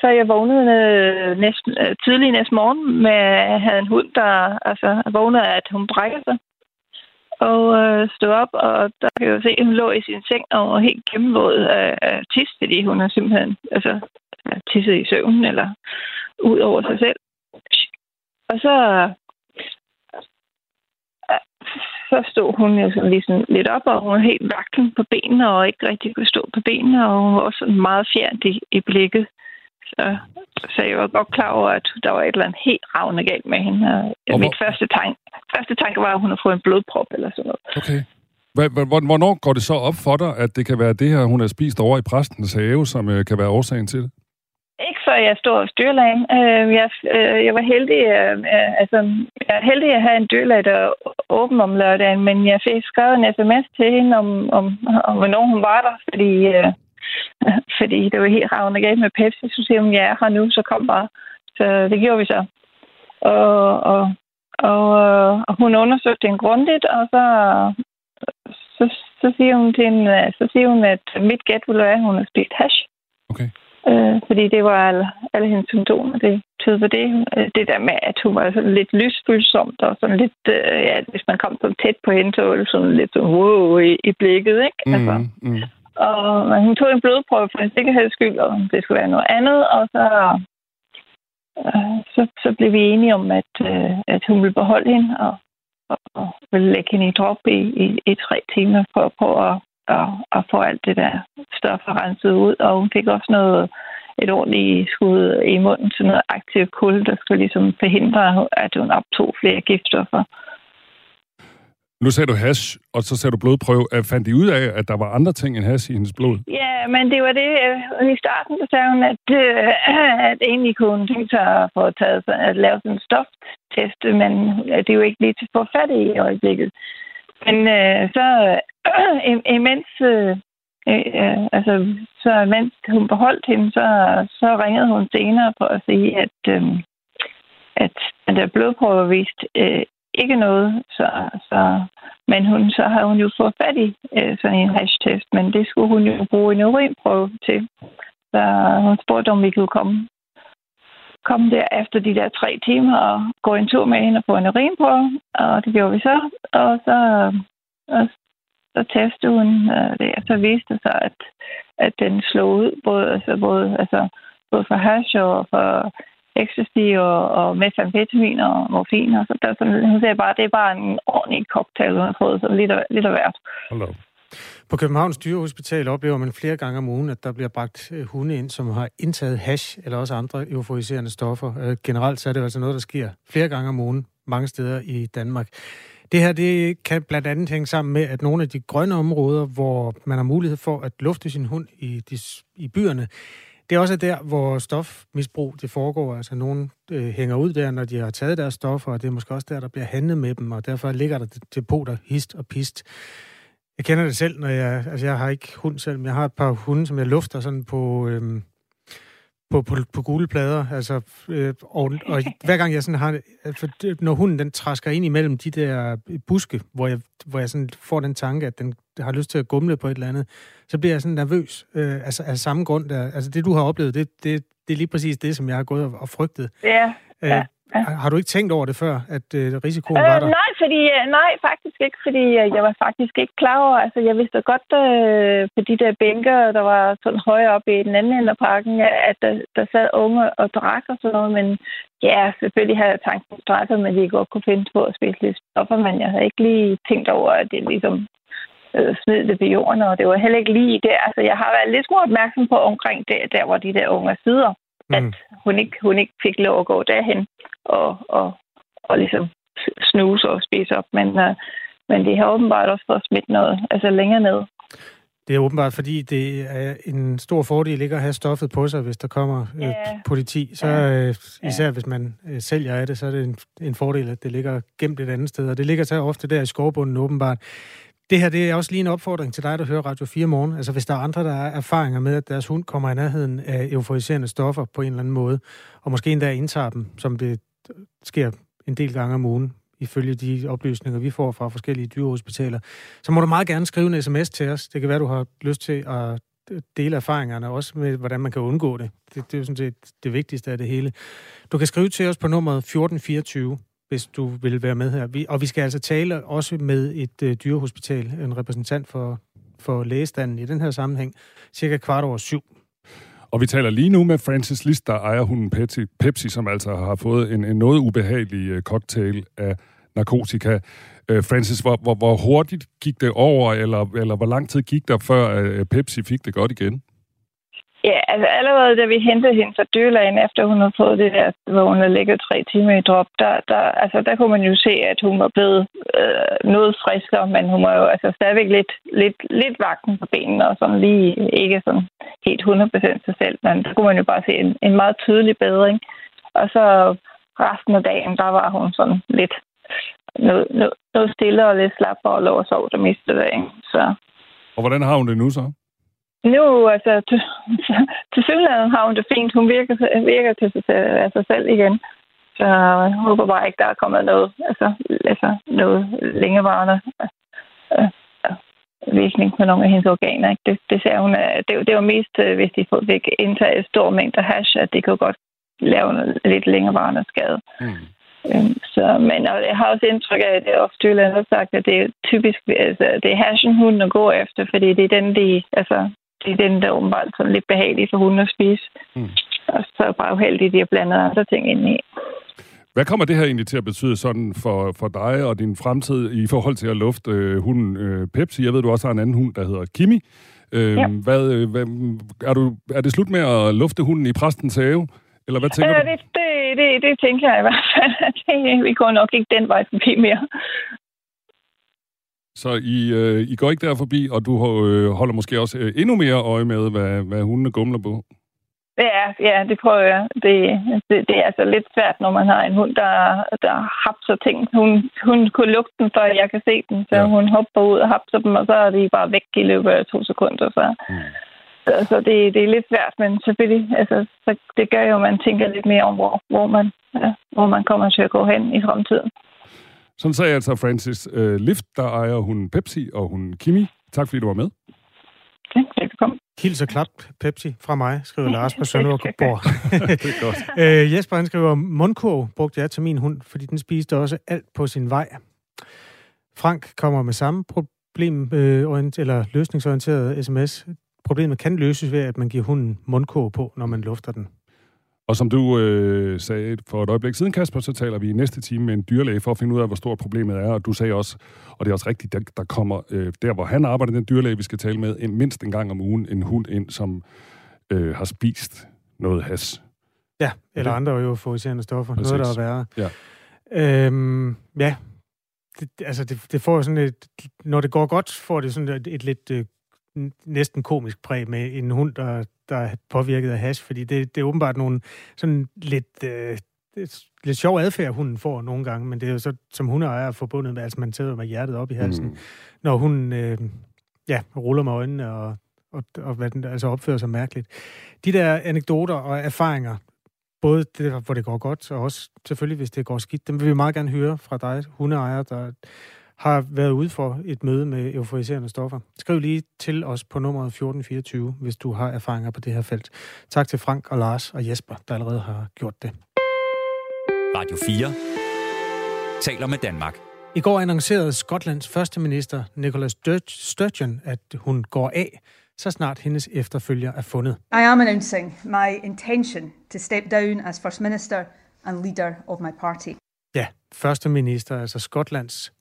så jeg vågnede øh, næsten, øh, tidlig næste morgen med at have en hund, der altså, vågnede af, at hun brækker sig. Og øh, stod op, og der kan jeg se, at hun lå i sin seng og var helt gennemvåd af, af tis, fordi hun har simpelthen altså, tisset i søvnen eller ud over sig selv. Og så, så stod hun jo sådan ligesom lidt op, og hun var helt vaklen på benene og ikke rigtig kunne stå på benene, og hun var også sådan meget fjernt i, i blikket. Så, så jeg var godt klar over, at der var et eller andet helt ravne galt med hende. Og og mit hvor... første, tank, første tanke var, at hun har fået en blodprop eller sådan noget. Okay. Hvornår går det så op for dig, at det kan være det her, hun har spist over i præstens have, som øh, kan være årsagen til det? Ikke før jeg stod hos dyrlægen. Øh, jeg, øh, jeg var heldig, altså, jeg er heldig at have en dyrlæge, der åben om lørdagen, men jeg fik skrevet en sms til hende om, om, om hvornår hun var der, fordi fordi det var helt ravende galt med Pepsi. Så siger hun, ja, her nu, så kom bare. Så det gjorde vi så. Og, og, og, og hun undersøgte den grundigt, og så, så, så, siger hun til hende, så siger hun, at mit gæt ville være, at hun har spist hash. Okay. Øh, fordi det var alle, alle hendes symptomer, det tød på det. Det der med, at hun var sådan lidt lysfølsomt, og sådan lidt, øh, ja, hvis man kom så tæt på hende, så var det sådan lidt sådan, wow i, i blikket, ikke? Mm, altså, mm. Og øh, hun tog en blodprøve for en sikkerheds skyld, og det skulle være noget andet. Og så, øh, så, så blev vi enige om, at, øh, at hun ville beholde hende og, og, og ville lægge hende i drop i, i, i tre timer for at prøve at, at, at få alt det der stof renset ud. Og hun fik også noget et ordentligt skud i munden til noget aktivt kul, der skulle ligesom forhindre, at hun optog flere giftstoffer. Nu sagde du hash, og så sagde du blodprøve. Øh, fandt de ud af, at der var andre ting end hash i hendes blod? Ja, men det var det. Øh, I starten så sagde hun, at, øh, at egentlig kunne hun tænke sig at få taget at lave sådan en stoftest, men øh, det er jo ikke lige til at få fat i i øjeblikket. Men øh, så øh, imens, øh, øh, altså, så mens hun beholdt hende, så, så ringede hun senere for at sige, at, øh, at den der blodprøve viste øh, ikke noget. Så, så, men hun, så har hun jo fået fat i øh, sådan en hashtest, men det skulle hun jo bruge en urinprøve til. Så hun spurgte, om vi kunne komme, komme der efter de der tre timer og gå en tur med hende og få en urinprøve. Og det gjorde vi så. Og så, og så testede hun øh, det, og så viste det sig, at, at den slog ud både, altså, både altså, både for hash og for ecstasy og, og metamfetamin og morfin. Og så der, sådan, hun sagde bare, det er bare en ordentlig cocktail, hun har fået, så lidt, af, lidt af hvert. Hello. På Københavns Dyrehospital oplever man flere gange om ugen, at der bliver bragt øh, hunde ind, som har indtaget hash eller også andre euforiserende stoffer. Øh, generelt så er det altså noget, der sker flere gange om ugen mange steder i Danmark. Det her det kan blandt andet hænge sammen med, at nogle af de grønne områder, hvor man har mulighed for at lufte sin hund i, de, i byerne, det er også der, hvor stofmisbrug det foregår. Altså nogen øh, hænger ud der, når de har taget deres stoffer, og det er måske også der, der bliver handlet med dem, og derfor ligger der depoter hist og pist. Jeg kender det selv, når jeg... Altså, jeg har ikke hund selv, men jeg har et par hunde, som jeg lufter sådan på... Øhm, på, på, på gule plader, altså, øh, og, og hver gang jeg sådan har, for når hunden den træsker ind imellem de der buske, hvor jeg, hvor jeg sådan får den tanke, at den har lyst til at gumle på et eller andet, så bliver jeg sådan nervøs, øh, altså af samme grund der. Altså det, du har oplevet, det, det, det er lige præcis det, som jeg har gået og, og frygtet. Ja, øh, ja. Ja. Har du ikke tænkt over det før, at øh, risikoen øh, var der? Nej, fordi, øh, nej, faktisk ikke, fordi øh, jeg var faktisk ikke klar over, altså jeg vidste godt øh, på de der bænker, der var sådan højere oppe i den anden ende af parken, at der, der sad unge og drak og sådan noget, men ja, selvfølgelig havde jeg tanken straffet, men de godt kunne finde på at spise lidt stoffer, men jeg havde ikke lige tænkt over, at det ligesom øh, smid det på jorden, og det var heller ikke lige det. Altså, jeg har været lidt smule opmærksom på omkring det, der, hvor de der unge sider mm. at hun ikke, hun ikke fik lov at gå derhen og, og, og ligesom snuse og spise op. Men, uh, men det har åbenbart også fået smidt noget, altså længere ned. Det er åbenbart, fordi det er en stor fordel ikke at have stoffet på sig, hvis der kommer øh, politi. Så øh, især ja. hvis man øh, sælger af det, så er det en, en fordel, at det ligger gemt et andet sted. Og det ligger så ofte der i skovbunden åbenbart. Det her det er også lige en opfordring til dig, der hører Radio 4 morgen. Altså hvis der er andre, der har erfaringer med, at deres hund kommer i nærheden af euforiserende stoffer på en eller anden måde, og måske endda indtager dem, som det sker en del gange om ugen, ifølge de oplysninger, vi får fra forskellige dyrehospitaler, så må du meget gerne skrive en sms til os. Det kan være, du har lyst til at dele erfaringerne, også med, hvordan man kan undgå det. Det, det er jo sådan set det vigtigste af det hele. Du kan skrive til os på nummeret 1424 hvis du vil være med her. Vi, og vi skal altså tale også med et øh, dyrehospital, en repræsentant for, for lægestanden i den her sammenhæng, cirka kvart over syv. Og vi taler lige nu med Francis List, der ejer hunden Pepsi, Pepsi som altså har fået en, en noget ubehagelig øh, cocktail af narkotika. Øh, Francis, hvor, hvor, hvor hurtigt gik det over, eller, eller hvor lang tid gik der, før øh, Pepsi fik det godt igen? Ja, altså allerede da vi hentede hende fra dyrlægen, efter hun havde fået det der, hvor hun havde ligget tre timer i drop, der, der, altså, der kunne man jo se, at hun var blevet øh, noget friskere, men hun var jo altså stadigvæk lidt, lidt, lidt vagten på benene, og sådan lige ikke sådan helt 100% sig selv, men der kunne man jo bare se en, en meget tydelig bedring. Og så resten af dagen, der var hun sådan lidt noget, noget, noget stille og lidt slap og lå og sov det meste dagen. Så. Og hvordan har hun det nu så? Nu, altså, til, synligheden har hun det fint. Hun virker, virker til sig, af sig selv igen. Så jeg håber bare ikke, der er kommet noget, altså, altså noget længevarende øh, virkning på nogle af hendes organer. Ikke? Det, det ser hun, det, det var mest, øh, hvis de fik indtaget stor mængde hash, at det kunne godt lave noget lidt længerevarende skade. Mm. Øhm, så, men og jeg har også indtryk af, at det er ofte har sagt, at det er typisk, altså, det er hashen, hunden går efter, fordi det er den, de, altså, det er den, der er åbenbart sådan lidt behagelig for hunden at spise. Mm. Og så er bare uheldigt, at de har blandet andre ting ind i. Hvad kommer det her egentlig til at betyde sådan for, for dig og din fremtid i forhold til at lufte øh, hunden øh, Pepsi? Jeg ved, du også har en anden hund, der hedder Kimi. Øh, ja. hvad, øh, hvad, er, du, er det slut med at lufte hunden i præstens have? Eller hvad tænker øh, du? Det, det, det, det tænker jeg i hvert fald. Det, vi går nok ikke den vej forbi mere. Så I, øh, I går ikke der forbi, og du øh, holder måske også øh, endnu mere øje med, hvad, hvad hundene gumler på? Ja, ja, det prøver jeg. Det, det, det er altså lidt svært, når man har en hund, der, der hapser ting. Hun, hun kunne lugte den, før jeg kan se den, så ja. hun hopper ud og hapser dem, og så er de bare væk i løbet af to sekunder. Så, mm. så, så det, det er lidt svært, men selvfølgelig, altså, så det gør jo, at man tænker lidt mere om, hvor, hvor, man, ja, hvor man kommer til at gå hen i fremtiden. Sådan sagde altså Francis uh, Lift, der ejer hun Pepsi og hun Kimi. Tak fordi du var med. Ja, velkommen. Hils og klap Pepsi fra mig, skriver Lars på Sønderborg. det er godt. øh, Jesper han skriver, mundkurv brugte jeg til min hund, fordi den spiste også alt på sin vej. Frank kommer med samme problem, øh, eller løsningsorienteret sms. Problemet kan løses ved, at man giver hunden mundkurv på, når man lufter den. Og som du øh, sagde for et øjeblik siden, Kasper, så taler vi i næste time med en dyrlæge for at finde ud af, hvor stort problemet er. Og du sagde også, og det er også rigtigt, der, der kommer øh, der, hvor han arbejder, den dyrlæge, vi skal tale med, en, mindst en gang om ugen, en hund ind, som øh, har spist noget has. Ja, eller andre jo euforiserende stoffer. Præcis. Noget, der er værre. Ja. Øhm, ja, det, altså det, det får sådan et, når det går godt, får det sådan et, et lidt øh, næsten komisk præg med en hund, der, der er påvirket af hash, fordi det, det er åbenbart nogle sådan lidt, øh, lidt sjov adfærd, hunden får nogle gange, men det er jo så som hundeejer forbundet med, altså man sidder med hjertet op i halsen, mm. når hun øh, ja, ruller med øjnene og, og, og hvad den, altså opfører sig mærkeligt. De der anekdoter og erfaringer, både det, hvor det går godt, og også selvfølgelig, hvis det går skidt, dem vil vi meget gerne høre fra dig, hundeejer, der har været ude for et møde med euforiserende stoffer. Skriv lige til os på nummeret 1424, hvis du har erfaringer på det her felt. Tak til Frank og Lars og Jesper, der allerede har gjort det. Radio 4 taler med Danmark. I går annoncerede Skotlands første minister Nicola Sturgeon, at hun går af, så snart hendes efterfølger er fundet. I am announcing my intention to step down as First Minister and leader of my party. Ja, første minister, altså Skotlands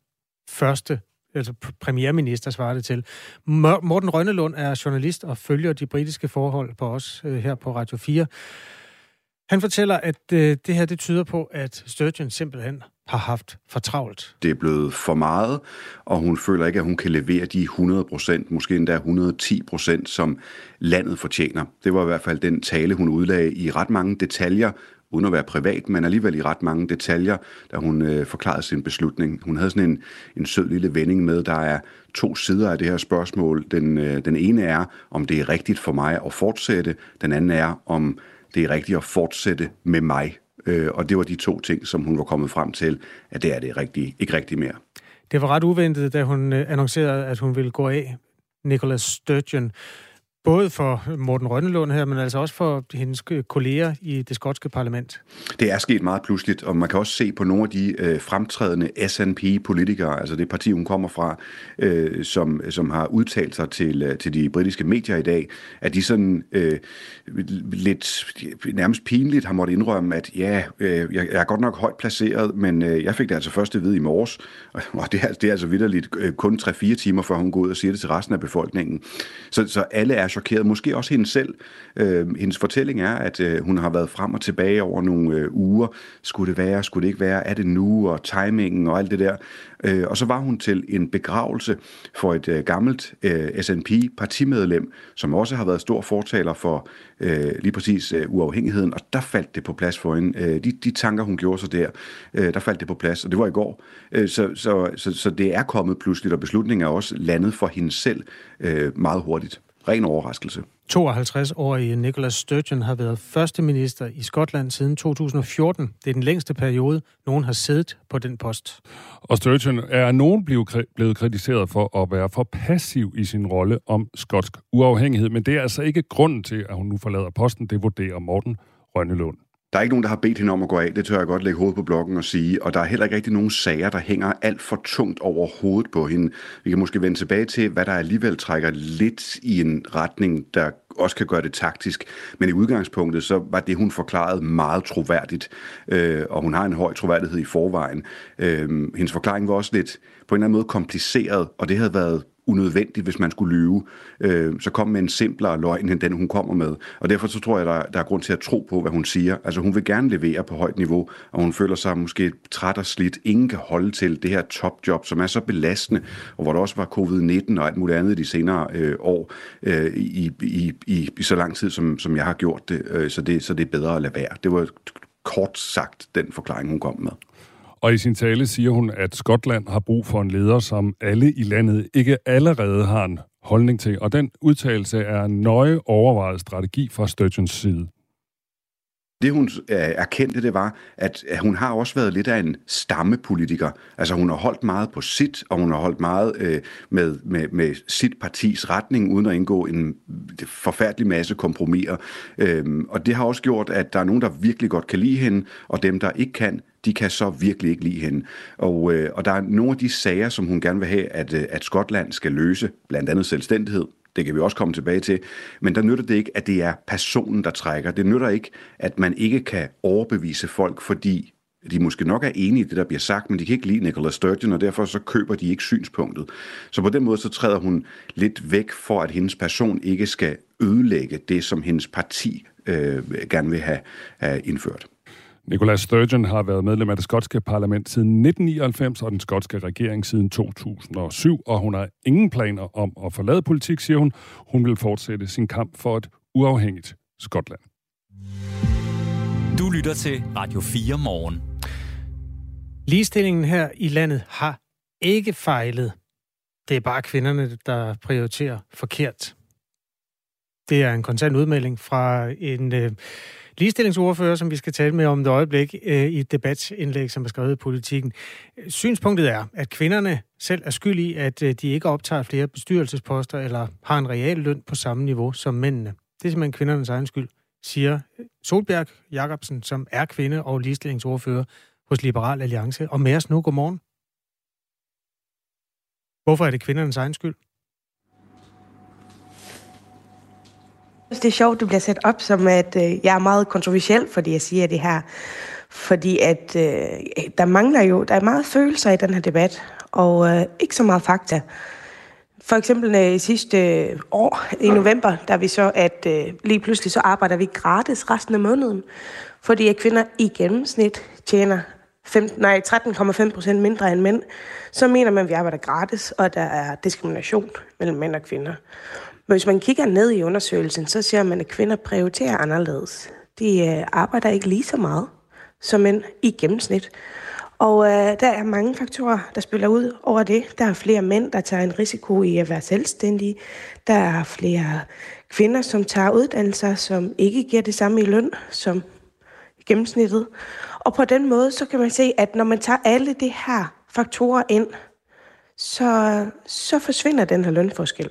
første altså premierminister svarer det til. Morten Rønnelund er journalist og følger de britiske forhold på os øh, her på Radio 4. Han fortæller, at øh, det her det tyder på, at Sturgeon simpelthen har haft for travlt. Det er blevet for meget, og hun føler ikke, at hun kan levere de 100 procent, måske endda 110 procent, som landet fortjener. Det var i hvert fald den tale, hun udlagde i ret mange detaljer, uden at være privat, men alligevel i ret mange detaljer, da hun øh, forklarede sin beslutning. Hun havde sådan en, en sød lille vending med, der er to sider af det her spørgsmål. Den, øh, den ene er, om det er rigtigt for mig at fortsætte. Den anden er, om det er rigtigt at fortsætte med mig. Øh, og det var de to ting, som hun var kommet frem til, at det er det rigtige, ikke rigtigt mere. Det var ret uventet, da hun øh, annoncerede, at hun ville gå af, Nicholas Sturgeon. Både for Morten Rønnelund her, men altså også for hendes kolleger i det skotske parlament. Det er sket meget pludseligt, og man kan også se på nogle af de øh, fremtrædende SNP-politikere, altså det parti, hun kommer fra, øh, som, som har udtalt sig til, øh, til de britiske medier i dag, at de sådan øh, lidt nærmest pinligt har måttet indrømme, at ja, øh, jeg er godt nok højt placeret, men øh, jeg fik det altså først at vide i morges, og det er, det er altså vidderligt øh, kun 3-4 timer, før hun går ud og siger det til resten af befolkningen. Så, så alle er chokeret. Måske også hende selv. Øh, hendes fortælling er, at øh, hun har været frem og tilbage over nogle øh, uger. Skulle det være, skulle det ikke være, er det nu, og timingen og alt det der. Øh, og så var hun til en begravelse for et øh, gammelt øh, SNP-partimedlem, som også har været stor fortaler for øh, lige præcis øh, uafhængigheden, og der faldt det på plads for hende. Øh, de, de tanker, hun gjorde sig der, øh, der faldt det på plads, og det var i går. Øh, så, så, så, så det er kommet pludseligt, og beslutningen er også landet for hende selv øh, meget hurtigt. Ren overraskelse. 52-årige Nicholas Sturgeon har været første minister i Skotland siden 2014. Det er den længste periode, nogen har siddet på den post. Og Sturgeon er nogen blevet kritiseret for at være for passiv i sin rolle om skotsk uafhængighed, men det er altså ikke grunden til, at hun nu forlader posten. Det vurderer Morten Rønnelund. Der er ikke nogen, der har bedt hende om at gå af. Det tør jeg godt lægge hovedet på blokken og sige. Og der er heller ikke rigtig nogen sager, der hænger alt for tungt over hovedet på hende. Vi kan måske vende tilbage til, hvad der alligevel trækker lidt i en retning, der også kan gøre det taktisk. Men i udgangspunktet, så var det, hun forklarede, meget troværdigt. Øh, og hun har en høj troværdighed i forvejen. Øh, hendes forklaring var også lidt på en eller anden måde kompliceret, og det havde været unødvendigt, hvis man skulle lyve. Øh, så kom med en simplere løgn end den, hun kommer med. Og derfor så tror jeg, der, der er grund til at tro på, hvad hun siger. Altså hun vil gerne levere på højt niveau, og hun føler sig måske træt og slidt. Ingen kan holde til det her topjob, som er så belastende, og hvor der også var covid-19 og alt muligt andet de senere øh, år øh, i, i, i, i så lang tid, som, som jeg har gjort det. Øh, så det. Så det er bedre at lade være. Det var kort sagt den forklaring, hun kom med. Og i sin tale siger hun, at Skotland har brug for en leder, som alle i landet ikke allerede har en holdning til. Og den udtalelse er en nøje overvejet strategi fra Sturgeons side. Det hun øh, erkendte, det var, at hun har også været lidt af en stammepolitiker. Altså hun har holdt meget på sit, og hun har holdt meget øh, med, med, med sit partis retning, uden at indgå en forfærdelig masse kompromiser. Øhm, og det har også gjort, at der er nogen, der virkelig godt kan lide hende, og dem, der ikke kan, de kan så virkelig ikke lide hende. Og, øh, og der er nogle af de sager, som hun gerne vil have, at, øh, at Skotland skal løse, blandt andet selvstændighed, det kan vi også komme tilbage til. Men der nytter det ikke, at det er personen, der trækker. Det nytter ikke, at man ikke kan overbevise folk, fordi de måske nok er enige i det, der bliver sagt, men de kan ikke lide Nicola Sturgeon, og derfor så køber de ikke synspunktet. Så på den måde så træder hun lidt væk for, at hendes person ikke skal ødelægge det, som hendes parti øh, gerne vil have, have indført. Nicola Sturgeon har været medlem af det skotske parlament siden 1999 og den skotske regering siden 2007, og hun har ingen planer om at forlade politik, siger hun. Hun vil fortsætte sin kamp for et uafhængigt Skotland. Du lytter til Radio 4 morgen. Ligestillingen her i landet har ikke fejlet. Det er bare kvinderne, der prioriterer forkert. Det er en konstant udmelding fra en øh, ligestillingsordfører, som vi skal tale med om et øjeblik øh, i et debatindlæg, som er skrevet i politikken. Synspunktet er, at kvinderne selv er skyld i, at øh, de ikke optager flere bestyrelsesposter eller har en reel løn på samme niveau som mændene. Det er simpelthen kvindernes egen skyld, siger Solbjerg Jacobsen, som er kvinde og ligestillingsordfører hos Liberal Alliance. Og med os nu, godmorgen. Hvorfor er det kvindernes egen skyld? Det er sjovt, det bliver sat op som, at øh, jeg er meget kontroversiel, fordi jeg siger det her. Fordi at øh, der mangler jo, der er meget følelser i den her debat, og øh, ikke så meget fakta. For eksempel øh, sidste øh, år i november, der vi så, at øh, lige pludselig så arbejder vi gratis resten af måneden, fordi at kvinder i gennemsnit tjener 13,5 procent mindre end mænd, så mener man, at vi arbejder gratis, og der er diskrimination mellem mænd og kvinder. Men hvis man kigger ned i undersøgelsen, så ser man, at kvinder prioriterer anderledes. De øh, arbejder ikke lige så meget som mænd i gennemsnit. Og øh, der er mange faktorer, der spiller ud over det. Der er flere mænd, der tager en risiko i at være selvstændige. Der er flere kvinder, som tager uddannelser, som ikke giver det samme i løn som gennemsnittet. Og på den måde, så kan man se, at når man tager alle de her faktorer ind, så, så forsvinder den her lønforskel.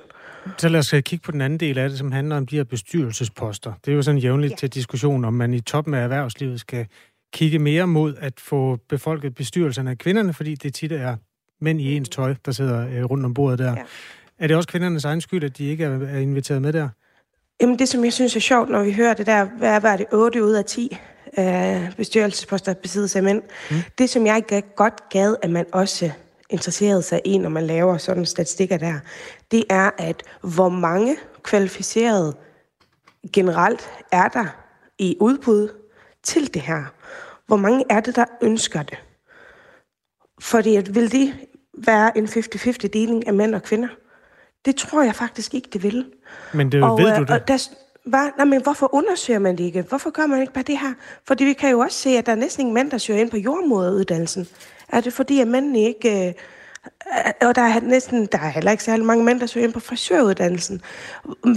Så lad os øh, kigge på den anden del af det, som handler om de her bestyrelsesposter. Det er jo sådan jævnligt ja. til diskussion, om man i toppen af erhvervslivet skal kigge mere mod at få befolket bestyrelserne af kvinderne, fordi det tit er mænd i ens tøj, der sidder øh, rundt om bordet der. Ja. Er det også kvindernes egen skyld, at de ikke er inviteret med der? Jamen det, som jeg synes er sjovt, når vi hører det der, hvad var det, 8 ud af 10 øh, bestyrelsesposter besiddes af mænd. Mm. Det, som jeg godt gad, at man også interesseret sig i, når man laver sådan statistikker der, det er, at hvor mange kvalificerede generelt er der i udbud til det her? Hvor mange er det, der ønsker det? Fordi at vil det være en 50-50 deling af mænd og kvinder? Det tror jeg faktisk ikke, det vil. Men det og, ved du det? Og der, hvad? Nej, men hvorfor undersøger man det ikke? Hvorfor gør man ikke bare det her? Fordi vi kan jo også se, at der er næsten ingen mænd, der søger ind på jordmoderuddannelsen. Er det fordi, at mændene ikke... Øh, og der er næsten, der er heller ikke særlig mange mænd, der søger ind på frisøruddannelsen.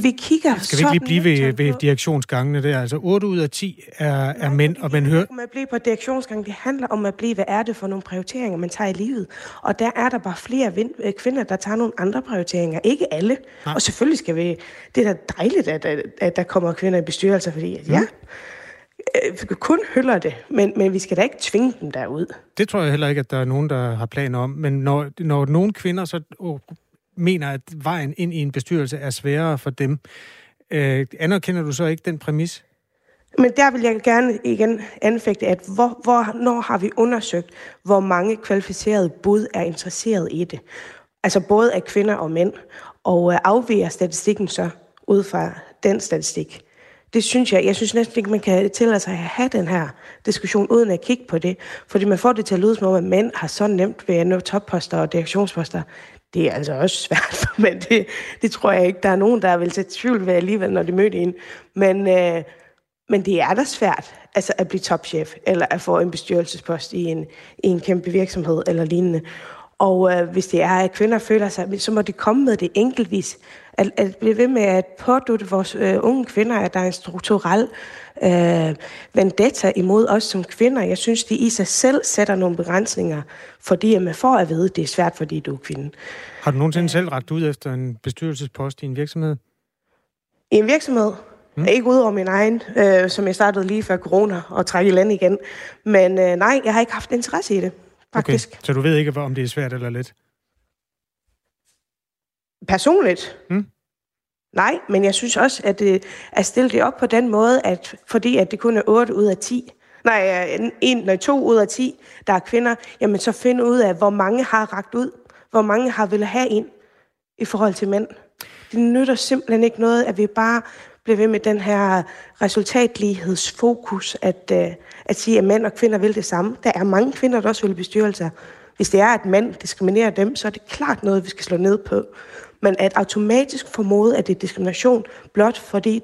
Vi kigger Skal vi ikke lige blive ved, ved direktionsgangene der? Altså 8 ud af 10 er, er Nej, mænd, og man hører... Det at blive på direktionsgangen, det handler om at blive, hvad er det for nogle prioriteringer, man tager i livet. Og der er der bare flere vind, øh, kvinder, der tager nogle andre prioriteringer. Ikke alle. Nej. Og selvfølgelig skal vi... Det er da dejligt, at, at, at der kommer kvinder i bestyrelser, fordi at, ja, øh, kun hylder det, men, men vi skal da ikke tvinge dem derud. Det tror jeg heller ikke, at der er nogen, der har planer om. Men når, når nogle kvinder så oh, mener, at vejen ind i en bestyrelse er sværere for dem, øh, anerkender du så ikke den præmis? Men der vil jeg gerne igen anfægte, at hvor, hvor, når har vi undersøgt, hvor mange kvalificerede bud er interesseret i det? Altså både af kvinder og mænd. Og øh, afviger statistikken så ud fra den statistik. Det synes jeg. Jeg synes næsten ikke, man kan tillade sig at have den her diskussion, uden at kigge på det. Fordi man får det til at lyde som om, at mænd har så nemt ved at nå topposter og direktionsposter. Det er altså også svært men Det, det tror jeg ikke, der er nogen, der vil sætte tvivl ved alligevel, når de møder en. Men, øh, men det er da svært altså at blive topchef, eller at få en bestyrelsespost i en, i en kæmpe virksomhed eller lignende. Og øh, hvis det er, at kvinder føler sig, så må de komme med det enkeltvis. At, at blive ved med at pådutte vores øh, unge kvinder, at der er en strukturel øh, vendetta imod os som kvinder. Jeg synes, de i sig selv sætter nogle begrænsninger, fordi man får at vide, at det er svært, fordi du er kvinde. Har du nogensinde selv ragt ud efter en bestyrelsespost i en virksomhed? I en virksomhed? Mm. Ikke ud over min egen, øh, som jeg startede lige før corona og trække i land igen. Men øh, nej, jeg har ikke haft interesse i det faktisk. Okay. Så du ved ikke, om det er svært eller let? Personligt? Hmm? Nej, men jeg synes også, at det er stillet det op på den måde, at fordi at det kun er 8 ud af 10, nej, en, nej, to ud af 10, der er kvinder, jamen så finde ud af, hvor mange har ragt ud, hvor mange har ville have ind i forhold til mænd. Det nytter simpelthen ikke noget, at vi bare bliver ved med den her resultatlighedsfokus, at, uh, at sige, at mænd og kvinder vil det samme. Der er mange kvinder, der også vil bestyrelser. Hvis det er, at mænd diskriminerer dem, så er det klart noget, vi skal slå ned på. Men at automatisk formode, at det er diskrimination, blot fordi,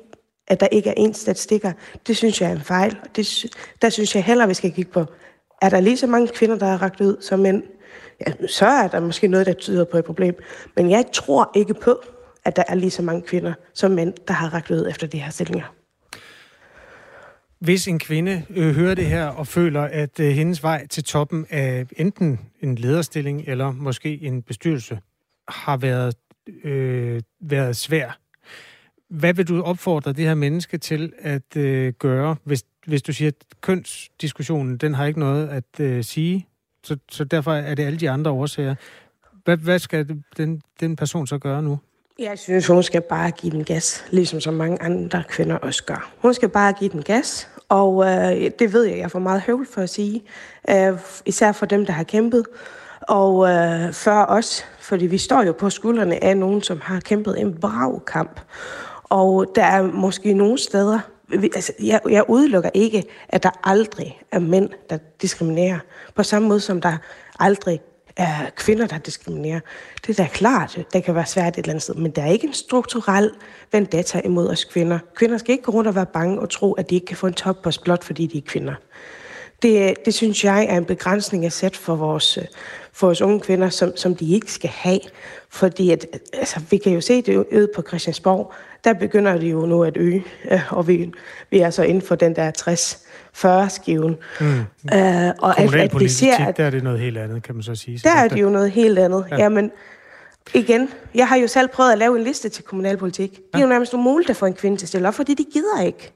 at der ikke er én statistikker, det synes jeg er en fejl. Det, der synes jeg heller, vi skal kigge på. Er der lige så mange kvinder, der er ragt ud som mænd? Ja, så er der måske noget, der tyder på et problem. Men jeg tror ikke på, at der er lige så mange kvinder som mænd, der har ragt ud efter de her stillinger. Hvis en kvinde øh, hører det her og føler, at øh, hendes vej til toppen af enten en lederstilling eller måske en bestyrelse har været, øh, været svær, hvad vil du opfordre det her menneske til at øh, gøre, hvis, hvis du siger, at kønsdiskussionen, den har ikke noget at øh, sige, så, så derfor er det alle de andre årsager. Hvad, hvad skal den, den person så gøre nu? Jeg synes, hun skal bare give den gas, ligesom så mange andre kvinder også gør. Hun skal bare give den gas, og øh, det ved jeg, jeg får meget høvl for at sige. Øh, især for dem, der har kæmpet. Og øh, før os, fordi vi står jo på skuldrene af nogen, som har kæmpet en brav kamp. Og der er måske nogle steder, vi, altså, jeg, jeg udelukker ikke, at der aldrig er mænd, der diskriminerer. På samme måde som der aldrig er kvinder, der diskriminerer. Det er da klart, det kan være svært et eller andet sted, men der er ikke en strukturel vendetta imod os kvinder. Kvinder skal ikke gå rundt og være bange og tro, at de ikke kan få en toppost blot, fordi de er kvinder. Det, det synes jeg er en begrænsning at sætte for vores, for vores unge kvinder, som, som de ikke skal have. Fordi at, altså, vi kan jo se det ude på Christiansborg, der begynder det jo nu at øge, og vi, vi er så inden for den der 60 40-skiven. Mm. Uh, og at, at det ser, at, der er det noget helt andet, kan man så sige. Der er det jo noget helt andet. Ja. Jamen, igen, jeg har jo selv prøvet at lave en liste til kommunalpolitik. Det er jo nærmest umuligt at få en kvinde til at stille op, fordi de gider ikke.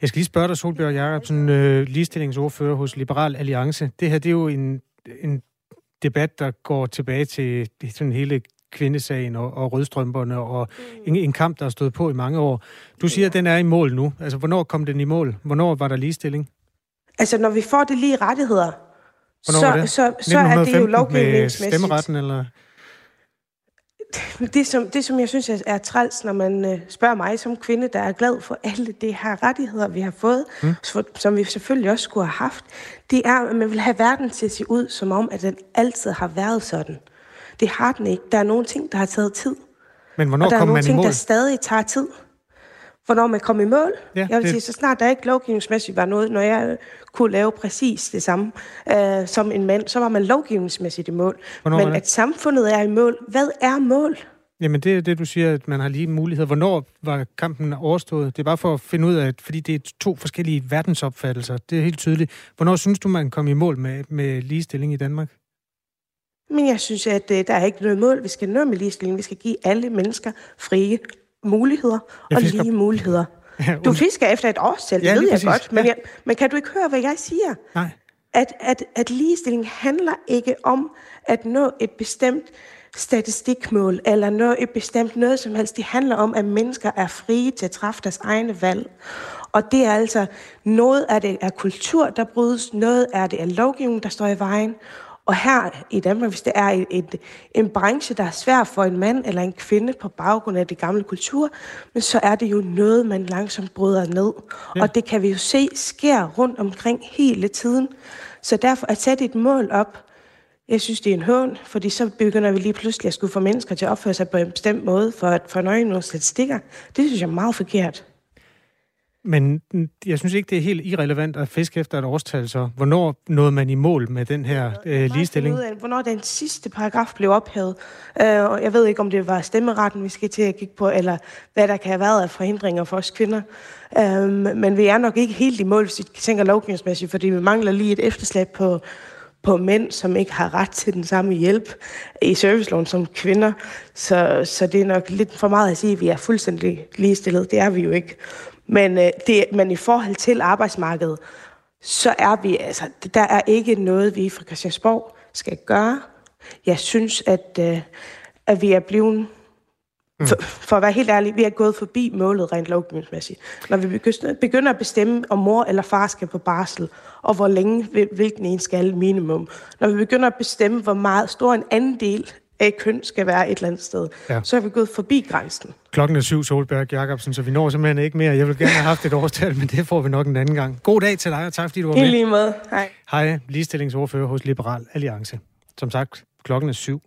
Jeg skal lige spørge dig, Solbjørg Jacobsen, øh, ligestillingsordfører hos Liberal Alliance. Det her det er jo en, en debat, der går tilbage til sådan hele kvindesagen og, og rødstrømperne og mm. en, en kamp, der har stået på i mange år. Du siger, at den er i mål nu. Altså, hvornår kom den i mål? Hvornår var der ligestilling? Altså, når vi får det lige rettigheder, Hvornår så, så, så er det jo lovgivningsmæssigt. Med stemmeretten, eller? Det som, det, som jeg synes er træls, når man øh, spørger mig som kvinde, der er glad for alle de her rettigheder, vi har fået, mm. som vi selvfølgelig også skulle have haft, det er, at man vil have verden til at se ud, som om, at den altid har været sådan. Det har den ikke. Der er nogle ting, der har taget tid. Men hvornår og der er nogle ting, der stadig tager tid. Hvornår man kommer i mål. Ja, jeg vil det... sige, så snart der ikke lovgivningsmæssigt var noget, når jeg kunne lave præcis det samme øh, som en mand, så var man lovgivningsmæssigt i mål. Hvornår Men at samfundet er i mål. Hvad er mål? Jamen det er det, du siger, at man har lige muligheder. Hvornår var kampen overstået? Det er bare for at finde ud af, at, fordi det er to forskellige verdensopfattelser. Det er helt tydeligt. Hvornår synes du, man kom i mål med, med ligestilling i Danmark? Men jeg synes, at øh, der er ikke noget mål. Vi skal nå med ligestilling. Vi skal give alle mennesker frie muligheder og fisker... lige muligheder. Ja, du fisker efter et årstal, ja, det ved jeg præcis. godt. Men, ja. jeg, men kan du ikke høre, hvad jeg siger? Nej. At, at, at ligestilling handler ikke om at nå et bestemt statistikmål, eller nå et bestemt noget som helst. Det handler om, at mennesker er frie til at træffe deres egne valg. Og det er altså, noget af det er kultur, der brydes, noget af det er lovgivning, der står i vejen, og her i Danmark, hvis det er et, et, en branche, der er svær for en mand eller en kvinde på baggrund af det gamle kultur, men så er det jo noget, man langsomt bryder ned. Ja. Og det kan vi jo se sker rundt omkring hele tiden. Så derfor at sætte et mål op, jeg synes, det er en hån, fordi så begynder vi lige pludselig at skulle få mennesker til at opføre sig på en bestemt måde for at fornøje nogle statistikker. Det synes jeg er meget forkert. Men jeg synes ikke, det er helt irrelevant at fiske efter et årstal, så hvornår nåede man i mål med den her øh, ligestilling? Af, hvornår den sidste paragraf blev ophævet. Øh, og jeg ved ikke, om det var stemmeretten, vi skal til at kigge på, eller hvad der kan have været af forhindringer for os kvinder. Øh, men vi er nok ikke helt i mål, hvis vi tænker lovgivningsmæssigt, fordi vi mangler lige et efterslæb på, på mænd, som ikke har ret til den samme hjælp i serviceloven som kvinder. Så, så det er nok lidt for meget at sige, at vi er fuldstændig ligestillet. Det er vi jo ikke. Men, øh, det, men i forhold til arbejdsmarkedet, så er vi, altså, der er ikke noget, vi fra Christiansborg skal gøre. Jeg synes, at, øh, at vi er blevet For, for at være helt ærlig, vi er gået forbi målet rent lovgivningsmæssigt. Når vi begynder- at bestemme, om mor eller far skal på barsel, og hvor længe hvil- hvilken en skal minimum. Når vi begynder at bestemme, hvor meget stor en anden af køn skal være et eller andet sted, Ja. så er vi gået forbi grænsen. Klokken er syv, Solberg Jacobsen, så vi når simpelthen ikke mere. Jeg vil gerne have haft et årstal, men det får vi nok en anden gang. God dag til dig, og tak fordi du var I med. lige måde. Hej. Hej, ligestillingsordfører hos Liberal Alliance. Som sagt, klokken er syv.